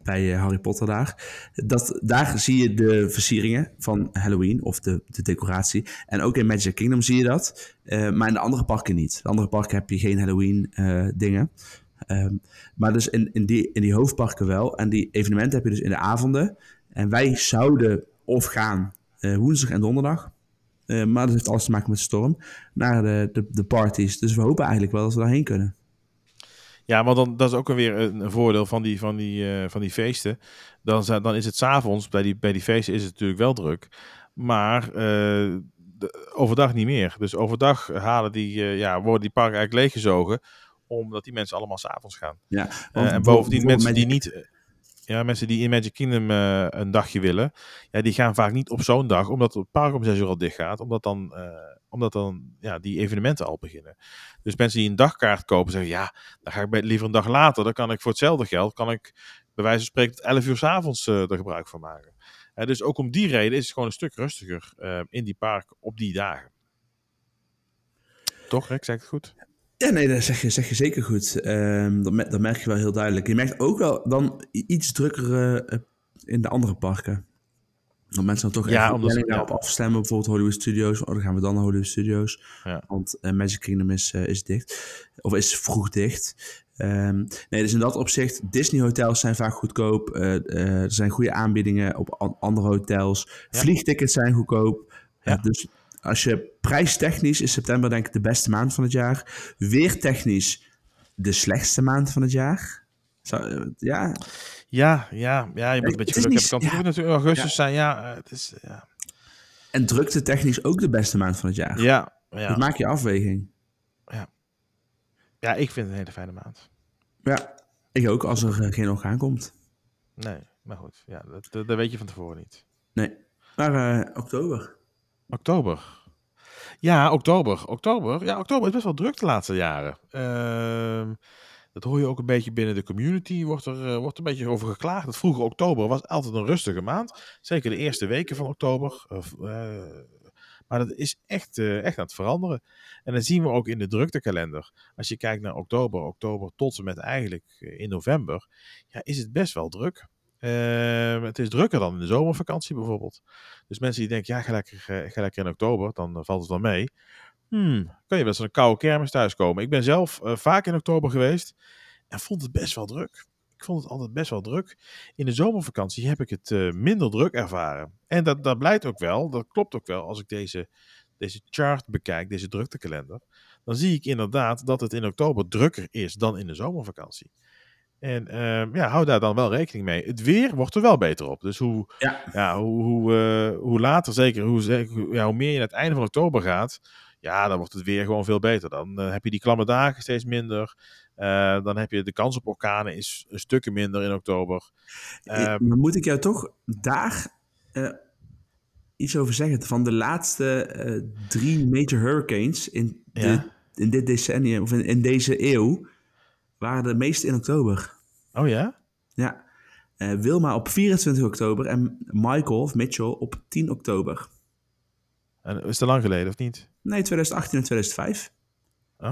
Bij eh, Harry Potter daar. Dat, daar zie je de versieringen van Halloween of de, de decoratie. En ook in Magic Kingdom zie je dat. Eh, maar in de andere parken niet. De andere parken heb je geen Halloween eh, dingen. Ehm, maar dus in, in, die, in die hoofdparken wel. En die evenementen heb je dus in de avonden. En wij zouden of gaan woensdag en donderdag. maar dat heeft alles te maken met storm. Naar de, de, de parties. Dus we hopen eigenlijk wel dat we daarheen kunnen. Ja, maar dan, dat is ook weer een, een voordeel van die, van die, eh, van die feesten. Dan, dan is het s'avonds, bij die, bij die feesten is het natuurlijk wel druk. Maar eh, de- overdag niet meer. Dus overdag halen die, eh, ja, worden die parken eigenlijk leeggezogen. Omdat die mensen allemaal s'avonds gaan. Ja, want en bovendien mensen die niet... eh, Ja, mensen die in Magic Kingdom eh, een dagje willen, ja, die gaan vaak niet op zo'n dag, omdat het park om 6 uur al dicht gaat, omdat dan, eh, omdat dan ja, die evenementen al beginnen. Dus mensen die een dagkaart kopen, zeggen ja, dan ga ik liever een dag later, dan kan ik voor hetzelfde geld, kan ik bij wijze van spreken tot 11 uur s'avonds avonds er gebruik van maken. Eh, dus ook om die reden is het gewoon een stuk rustiger eh, in die park op die dagen. Toch, Rick? Zeg het goed? Ja, nee, dat zeg je, zeg je zeker goed. Ehm, dat, dat merk je wel heel duidelijk. Je merkt ook wel dan iets drukker eh, in de andere parken. Want mensen dan toch Ja, daarop ja. afstemmen. Bijvoorbeeld Hollywood Studios. Oh, dan gaan we dan naar Hollywood Studios. Ja. Want eh, Magic Kingdom is, eh, is dicht. Of is vroeg dicht. Ehm, nee, dus in dat opzicht, Disney hotels zijn vaak goedkoop. Er zijn goede aanbiedingen op an- andere hotels. Vliegtickets zijn goedkoop. Ja. Dus als je prijstechnisch is september denk ik de beste maand van het jaar. Weertechnisch de slechtste maand van het jaar. Zou, eh, ja, Ja, ja, ja, je moet een beetje geluk niet- hebben. Kan ja. natuurlijk augustus zijn, ja. eh, Het is, ja. en drukte technisch ook de beste maand van het jaar. Ja, Dus ja. maak je afweging. ja, ik vind het een hele fijne maand. Ja, ik ook als er eh, geen orgaan komt. Nee, maar goed. Ja, dat, dat, dat weet je van tevoren niet. Nee, maar eh, oktober. Oktober. Ja, oktober. Oktober. Ja, oktober is best wel druk de laatste jaren. Ehm, dat hoor je ook een beetje binnen de community. Wordt er eh, wordt een beetje over geklaagd. Dat vroege oktober was altijd een rustige maand. Zeker de eerste weken van oktober. Eh, maar dat is echt, eh, echt aan het veranderen. En dat zien we ook in de druktekalender. Als je kijkt naar oktober, oktober tot en met eigenlijk in november. Ja, is het best wel druk. Ehm, het is drukker dan in de zomervakantie bijvoorbeeld. Dus mensen die denken, ja, eh, ga lekker in oktober, dan eh, valt het wel mee. Hmm, kan je eens een koude kermis thuiskomen. Ik ben zelf eh, vaak in oktober geweest en vond het best wel druk. Ik vond het altijd best wel druk. In de zomervakantie heb ik het minder druk ervaren. En dat, dat blijkt ook wel, dat klopt ook wel als ik deze, deze chart bekijk, deze druktekalender. Dan zie ik inderdaad dat het in oktober drukker is dan in de zomervakantie. En ehm, ja, hou daar dan wel rekening mee. Het weer wordt er wel beter op. Dus hoe, Ja. ja, hoe, hoe, eh, hoe later, zeker, hoe, ja, hoe meer je naar het einde van oktober gaat, ja, dan wordt het weer gewoon veel beter. Dan eh, heb je die klamme dagen steeds minder. Eh, dan heb je de kans op orkanen is een stukje minder in oktober. Eh, Ehm, maar moet ik jou toch daar iets over zeggen? Van de laatste drie major hurricanes in, de- Ja. in dit decennium, of in, in deze eeuw, waren de meeste in oktober. Oh ja? Ja. Eh, Wilma op 24 oktober en Michael of Mitchell op 10 oktober. En is het lang geleden of niet? Nee, 2018 en 2005. Oh.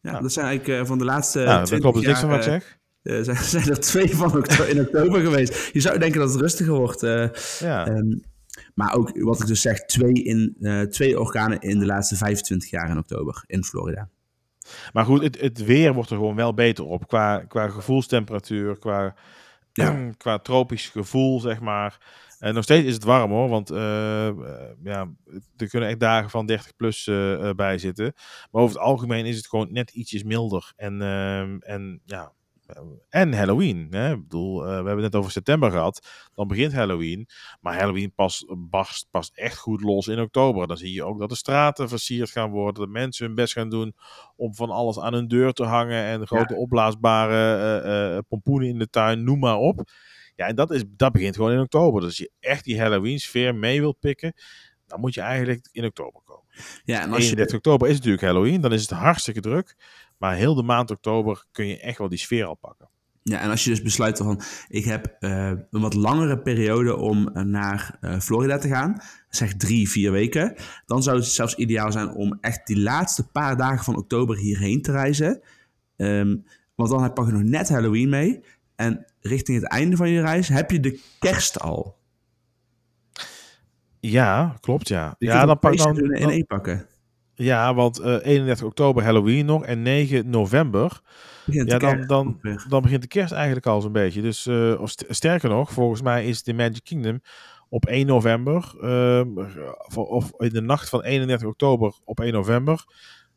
Ja, Nou. dat zijn eigenlijk eh, van de laatste ja, dat 20 klopt dus niks van jaar, wat ik zeg. eh, zijn, zijn er twee van okto- in oktober geweest. Je zou denken dat het rustiger wordt. Ja. Ehm, maar ook, wat ik dus zeg, twee, in, twee orkanen in de laatste 25 jaar in oktober in Florida. Maar goed, het, het weer wordt er gewoon wel beter op. Qua, qua gevoelstemperatuur, qua, Ja. qua tropisch gevoel, zeg maar. En nog steeds is het warm hoor, want eh, eh, ja, er kunnen echt dagen van 30 plus eh, eh, bij zitten. Maar over het algemeen is het gewoon net ietsjes milder. En, ehm, en ja, eh, en Halloween. Hè? Ik bedoel, eh, we hebben het net over september gehad. Dan begint Halloween. Maar Halloween pas, barst pas echt goed los in oktober. Dan zie je ook dat de straten versierd gaan worden. Dat mensen hun best gaan doen om van alles aan hun deur te hangen. En grote opblaasbare eh, eh, pompoenen in de tuin, noem maar op. Ja, en dat, is, dat begint gewoon in oktober. Dus als je echt die Halloween sfeer mee wilt pikken, dan moet je eigenlijk in oktober komen. Ja, en als je, 31 oktober is natuurlijk Halloween, dan is het hartstikke druk. Maar heel de maand oktober kun je echt wel die sfeer al pakken. ja, en als je dus besluit van, ik heb eh, een wat langere periode om eh, naar eh, Florida te gaan, zeg drie, vier weken, dan zou het zelfs ideaal zijn om echt die laatste paar dagen van oktober hierheen te reizen. Ehm, want dan pak je nog net Halloween mee. En richting het einde van je reis heb je de kerst al. Ja, klopt ja. Je ja, dan pak dan, seizoenen in dan- één pakken. Ja, want eh, 31 oktober Halloween nog en 9 november. Ja, dan, dan, dan begint de kerst eigenlijk al zo'n beetje. Dus, eh, of st- sterker nog, volgens mij is de Magic Kingdom op 1 november, ehm, of, of in de nacht van 31 oktober op 1 november,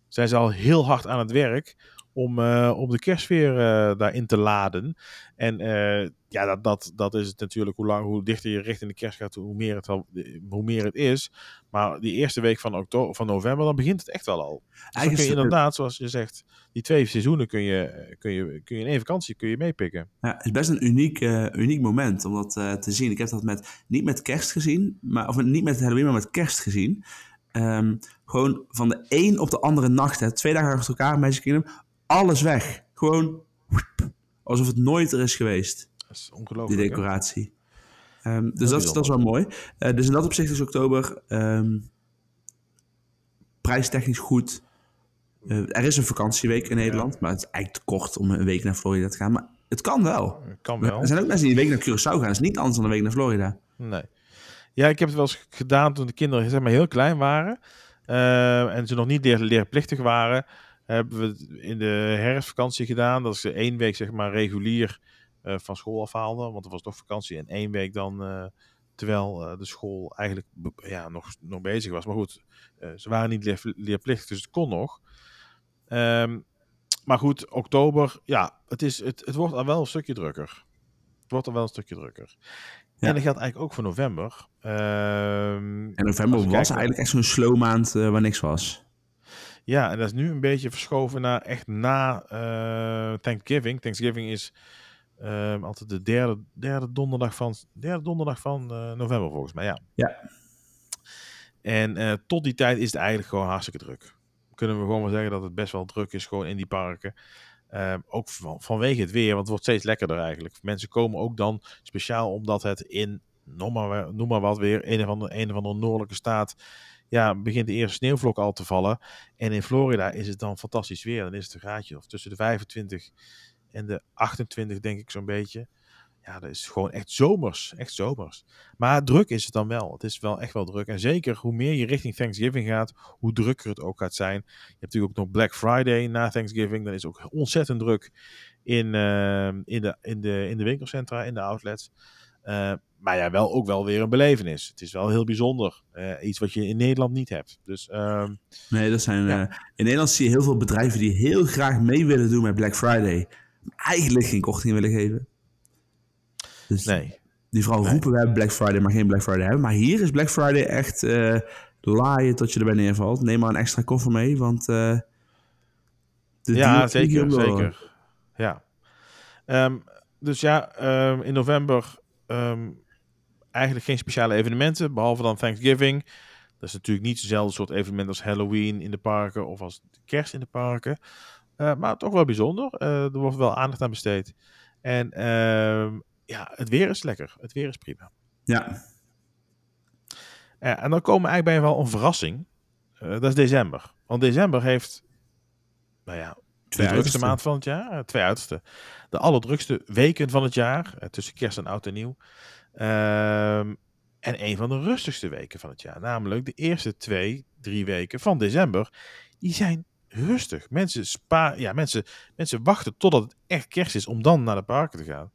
zijn ze al heel hard aan het werk om, om de kerstsfeer eh, daarin te laden. En eh, ja, dat, dat, dat is het natuurlijk. Hoe, lang, hoe dichter je richting de kerst gaat, hoe meer het, wel, hoe meer het is. Maar die eerste week van, oktober, van november, dan begint het echt wel al. Dus dan kun je inderdaad, zoals je zegt, die twee seizoenen kun je, kun je, kun je in één vakantie kun je meepikken. Ja, het is best een uniek, uniek moment om dat te zien. Ik heb dat met, niet met kerst gezien, maar, of niet met Halloween, maar met kerst gezien. Ehm, gewoon van de een op de andere nacht, hè, twee dagen achter elkaar, Magic Kingdom, alles weg. Gewoon alsof het nooit er is geweest, Dat is die ongelooflijk. hè? decoratie. Ehm, dus dat, is- dat is wel mooi. Eh, dus in dat opzicht is oktober ehm, prijstechnisch goed. Eh, er is een vakantieweek in Nederland, maar het is eigenlijk te kort om een week naar Florida te gaan. Maar het kan wel. Kan wel. Er zijn ook mensen die een week naar Curaçao gaan. Dat is niet anders dan een week naar Florida. Nee. Ja, ik heb het wel eens gedaan toen de kinderen zeg maar, heel klein waren. eh, en ze nog niet leer, leerplichtig waren. Hebben we het in de herfstvakantie gedaan. Dat ze één week zeg maar, regulier eh, van school afhaalden. Want er was toch vakantie. En één week dan eh, terwijl eh, de school eigenlijk ja, nog, nog bezig was. Maar goed, ze waren niet leer, leerplichtig. Dus het kon nog. Ehm, maar goed, oktober. Ja, het, is, het, het wordt al wel een stukje drukker. Het wordt al wel een stukje drukker. Ja. En dat geldt eigenlijk ook voor november. Ehm, En november was kijken- eigenlijk echt zo'n slow maand waar niks was. Ja, en dat is nu een beetje verschoven naar echt na eh, Thanksgiving. Thanksgiving is ehm, altijd de derde, derde donderdag van, derde donderdag van eh, november volgens mij. Ja. Ja. En eh, tot die tijd is het eigenlijk gewoon hartstikke druk. Kunnen we gewoon wel zeggen dat het best wel druk is gewoon in die parken. Ehm, ook van, vanwege het weer, want het wordt steeds lekkerder eigenlijk. Mensen komen ook dan speciaal omdat het in, noem maar, noem maar wat weer, een of andere, een of andere noordelijke staat, ja, begint de eerste sneeuwvlok al te vallen. En in Florida is het dan fantastisch weer. Dan is het een graadje of tussen de 25 en de 28, denk ik zo'n beetje. Ja, dat is gewoon echt zomers. Echt zomers. Maar druk is het dan wel. Het is wel echt wel druk. En zeker hoe meer je richting Thanksgiving gaat, hoe drukker het ook gaat zijn. Je hebt natuurlijk ook nog Black Friday na Thanksgiving. Dan is ook ontzettend druk in, eh, in, de, in, de, in de winkelcentra, in de outlets. Eh, maar ja, wel ook wel weer een belevenis. Het is wel heel bijzonder. Eh, iets wat je in Nederland niet hebt. Dus ehm, Nee, dat zijn... Ja. eh, in Nederland zie je heel veel bedrijven die heel graag mee willen doen met Black Friday. Maar eigenlijk geen korting willen geven. Dus nee. die vooral Nee. roepen we hebben Black Friday, maar geen Black Friday hebben. Maar hier is Black Friday echt eh laaien tot je erbij neervalt. Neem maar een extra koffer mee, want... de Ja, zeker, zeker. Ja. Ehm, dus ja, ehm, in november eigenlijk geen speciale evenementen, behalve dan Thanksgiving. Dat is natuurlijk niet zo'nzelfde soort evenement als Halloween in de parken of als kerst in de parken. Eh, maar toch wel bijzonder. Eh, er wordt wel aandacht aan besteed. En ehm, ja, het weer is lekker. Het weer is prima. Ja, Ja, en dan komen we eigenlijk bij wel een verrassing. Eh, dat is december. Want december heeft, nou ja, de twee drukste uitersten. maand van het jaar. eh, twee uiterste. De allerdrukste weken van het jaar. eh, tussen kerst en oud en nieuw. Ehm, en een van de rustigste weken van het jaar. Namelijk de eerste twee, drie weken van december. Die zijn rustig. Mensen, spa ja, mensen, mensen wachten totdat het echt kerst is om dan naar de parken te gaan.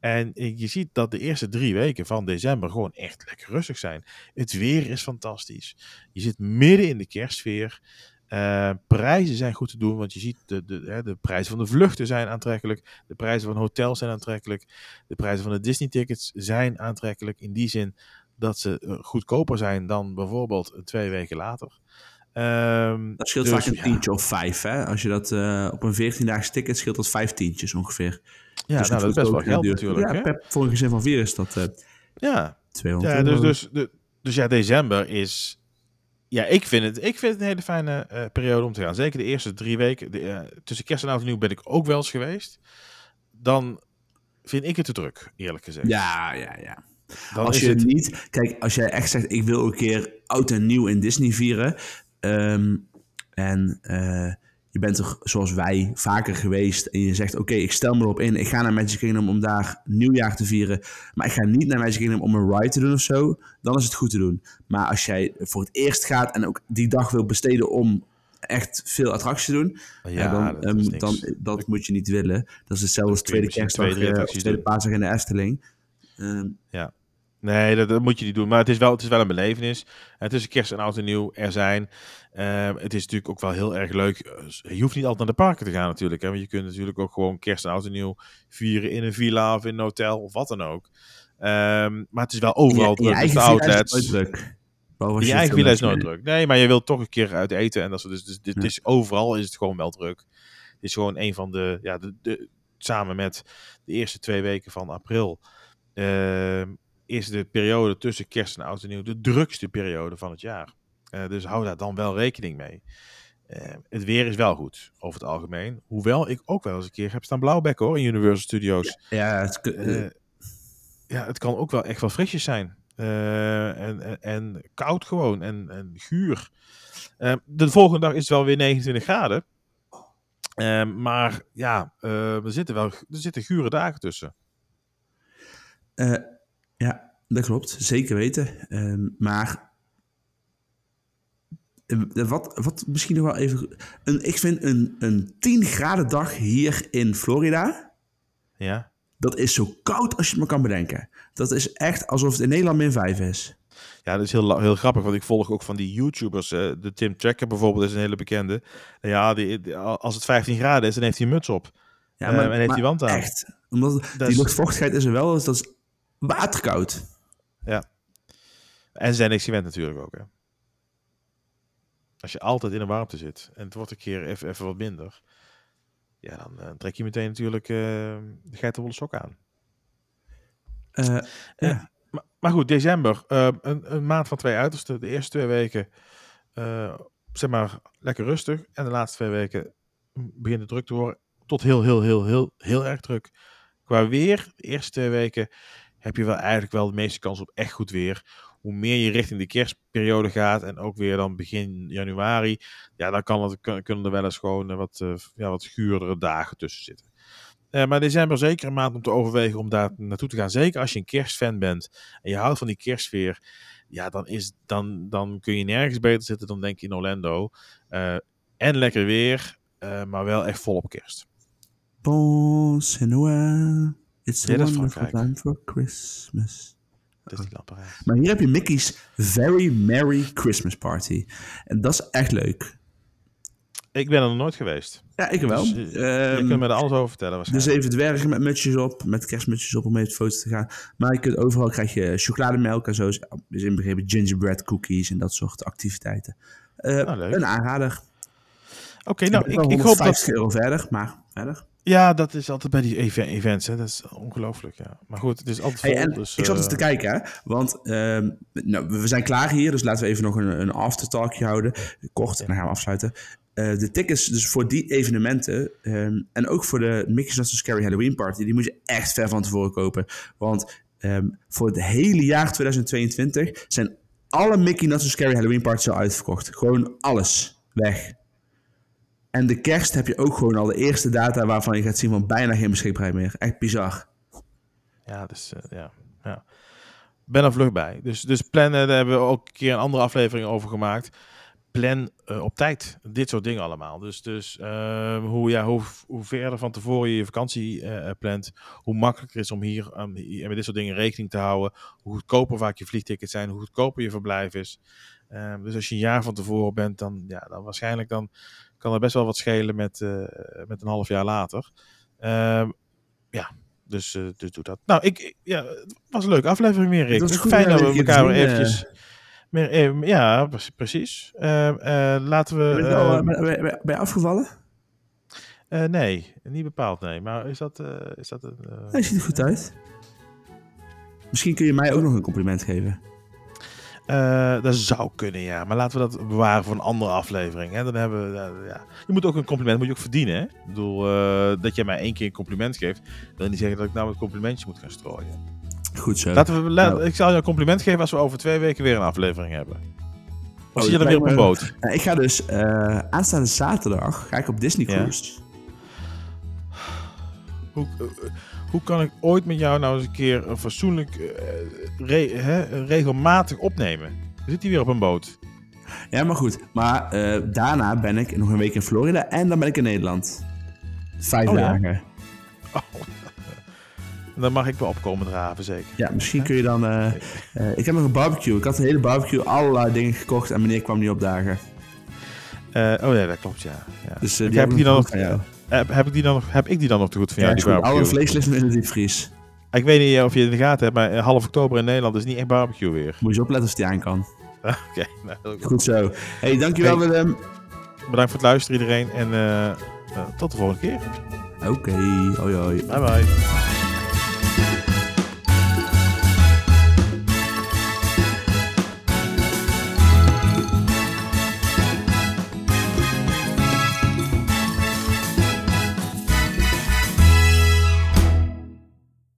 En je ziet dat de eerste drie weken van december gewoon echt lekker rustig zijn. Het weer is fantastisch. Je zit midden in de kerstsfeer. Eh, prijzen zijn goed te doen, want je ziet de, de, de prijzen van de vluchten zijn aantrekkelijk. De prijzen van hotels zijn aantrekkelijk. De prijzen van de Disney-tickets zijn aantrekkelijk. In die zin dat ze eh, goedkoper zijn dan bijvoorbeeld twee weken later. Ehm, dat scheelt dus, vaak een ja. tientje of vijf. Hè? Als je dat eh, op een 14-daags ticket scheelt dat vijf tientjes ongeveer. Ja, Dus nou, dat is best wel geld natuurlijk. Ja, hè? per, voor een gezin van vier is dat Ja, 200 Ja, dus, dus, dus ja, december is. Ja, ik vind het, ik vind het een hele fijne eh, periode om te gaan. Zeker de eerste drie weken. De, eh, tussen kerst en oud en nieuw ben ik ook wel eens geweest. Dan vind ik het te druk, eerlijk gezegd. Ja, ja, ja. dan als je het. niet, kijk, als jij echt zegt, ik wil een keer oud en nieuw in Disney vieren. ehm, en eh, je bent er zoals wij vaker geweest. En je zegt, oké, ik stel me erop in. Ik ga naar Magic Kingdom om daar nieuwjaar te vieren. Maar ik ga niet naar Magic Kingdom om een ride te doen of zo. Dan is het goed te doen. Maar als jij voor het eerst gaat en ook die dag wil besteden om echt veel attracties te doen. Ja, Ja, dan, dat, ehm, dan, dat moet je niet willen. Dat is hetzelfde als je tweede kerstdag drie eh, of attracties tweede paasdag in de Efteling. Ehm, Nee, dat, dat moet je niet doen. Maar het is wel, het is wel een belevenis. En tussen kerst en oud en nieuw er zijn. Ehm, het is natuurlijk ook wel heel erg leuk. Eh, Je hoeft niet altijd naar de parken te gaan natuurlijk. Hè? Want je kunt natuurlijk ook gewoon kerst en oud en nieuw vieren in een villa of in een hotel of wat dan ook. Ehm, maar het is wel overal druk. Dus de is het outlets. nooit druk. Je je eigen villa is nooit druk. Nee, maar je wilt toch een keer uit eten. En dat soort, dus, dus dit Ja. is overal is het gewoon wel druk. Het is gewoon een van de, ja, de, de, samen met de eerste twee weken van april, ehm, is de periode tussen kerst en oud en nieuw de drukste periode van het jaar. Eh, dus hou daar dan wel rekening mee. Eh, het weer is wel goed, over het algemeen. Hoewel ik ook wel eens een keer heb staan blauwbekken hoor, in Universal Studios. Ja, het, Eh, ja, het kan ook wel echt wel frisjes zijn. En, en, en koud gewoon en, en guur. Eh, de volgende dag is het wel weer 29 graden. Eh, maar ja, er, zitten wel, er zitten gure dagen tussen. Eh, ja, dat klopt. Zeker weten. Ehm, maar eh, wat, wat misschien nog wel even... Een, ik vind een, een 10 graden dag hier in Florida... Ja, Dat is zo koud als je het maar kan bedenken. Dat is echt alsof het in Nederland min 5 is. ja dat is heel, heel grappig, want ik volg ook van die YouTubers. eh, de Tim Tracker bijvoorbeeld is een hele bekende. En ja, die, die- als het 15 graden is, dan heeft hij een muts op. Ja, Eh, en heeft hij wand aan. Echt. Omdat Dat die is- luchtvochtigheid is er wel, dus dat is waterkoud. En ze zijn niks gewend natuurlijk ook. Hè. Als je altijd in de warmte zit en het wordt een keer even, even wat minder. Ja, dan eh, trek je meteen natuurlijk eh de geitenwolle sok aan. Eh, ja. Maar, maar goed, december. een, een maand van twee uitersten. De eerste twee weken, zeg maar, lekker rustig. En de laatste twee weken begint het druk te worden. Tot heel, heel, heel, heel, heel erg druk. Qua weer, de eerste twee weken heb je wel eigenlijk wel de meeste kans op echt goed weer. Hoe meer je richting de kerstperiode gaat en ook weer dan begin januari, ja, dan kan het, kun- kunnen er wel eens gewoon eh, wat, eh, ja, wat guurdere dagen tussen zitten. Eh, maar december zeker een maand om te overwegen om daar naartoe te gaan. Zeker als je een kerstfan bent en je houdt van die kerstsfeer. Ja, dan, is, dan, dan kun je nergens beter zitten dan denk je in Orlando. En lekker weer, maar wel echt vol op kerst. Bon, c'est. It's a is wonderful time for Christmas. Dat is. Maar hier heb je Mickey's Very Merry Christmas Party. En dat is echt leuk. Ik ben er nog nooit geweest. Ja, ik wel. Dus, eh, je Ehm, kunt me er alles over vertellen Dus waarschijnlijk. even dwergen met mutsjes op, met kerstmutsjes op om mee op de foto te gaan. Maar je kunt overal krijg je chocolademelk en zo. Dus inbegrepen gingerbread cookies en dat soort activiteiten. Nou, leuk. een aanrader. Oké, nou, ik, ik hoop 150 dat... euro verder, maar verder. Ja, dat is altijd bij die eve- events, hè. Dat is ongelooflijk, ja. Maar goed, het is altijd vol, Hey, dus... ik zat eens eh, te kijken, hè? want ehm, nou, we zijn klaar hier, dus laten we even nog een, een aftertalkje houden. Kort, en dan gaan we afsluiten. Eh, de tickets dus voor die evenementen ehm, en ook voor de Mickey's Not So Scary Halloween Party, die moet je echt ver van tevoren kopen. Want ehm, voor het hele jaar 2022 zijn alle Mickey Not So Scary Halloween Parties al uitverkocht. Gewoon alles weg. En de kerst heb je ook gewoon al de eerste data waarvan je gaat zien van bijna geen beschikbaarheid meer. Echt bizar. Ja, dus eh, ja. ja. Ben er vlug bij. Dus, dus plannen, daar hebben we ook een keer een andere aflevering over gemaakt. Plan eh, op tijd. Dit soort dingen allemaal. Dus, dus eh, hoe, ja, hoe, hoe verder van tevoren je je vakantie plant, hoe makkelijker is om hier, hier met dit soort dingen rekening te houden. Hoe goedkoper vaak je vliegtickets zijn, hoe goedkoper je verblijf is. Dus als je een jaar van tevoren bent, dan, ja, dan waarschijnlijk dan kan er best wel wat schelen met, eh, met een half jaar later. Ehm, ja, dus, eh, dus doe dat. Nou, ik, ja, het was een leuke aflevering weer, Rick. Het Fijn dat we elkaar weer eventjes... Meer, eh, ja, pre- precies. Eh, eh, laten we... Ben je, ben, afgevallen? nee, niet bepaald, nee. Maar is dat... is dat een, Hij ziet er goed uit. Misschien kun je mij ook nog een compliment geven. Eh, dat zou kunnen, ja. Maar laten we dat bewaren voor een andere aflevering. Hè? Dan hebben we... eh, ja. Je moet ook een compliment moet je ook verdienen, hè? Ik bedoel, eh, dat jij mij één keer een compliment geeft... wil niet zeggen dat ik nou een complimentje moet gaan strooien. Goed zo. Laten we, la- Nou. Ik zal je een compliment geven als we over twee weken weer een aflevering hebben. Of Oh, je dan weer op een boot? Ja, ik ga dus aanstaande zaterdag ga ik op Disney Ja. Cruise. Hoe, hoe kan ik ooit met jou nou eens een keer een fatsoenlijk, eh, re- hè, regelmatig opnemen? Zit hij weer op een boot? Ja, maar goed. Maar eh, daarna ben ik nog een week in Florida en dan ben ik in Nederland. Vijf Oh, ja? dagen. Dan mag ik wel opkomen draven, zeker. Ja, misschien kun je dan... eh, ik heb nog een barbecue. Ik had een hele barbecue, allerlei dingen gekocht en meneer kwam niet opdagen. Eh, oh ja, dat klopt, ja. ja. Dus Ik die heb, die dan nog, van jou. Heb, heb, ik die dan nog, heb ik die dan nog te goed van Ja, jou, is die barbecue? vlees ligt in de diepvries. Ik weet niet of je het in de gaten hebt, maar eh, half oktober in Nederland is niet echt barbecue weer. Moet je opletten of die aan kan. Oké, nou, goed. Zo. Hey, dankjewel Hey. Willem. bedankt voor het luisteren iedereen en eh, eh, tot de volgende keer. Oké, hoi hoi. Bye bye.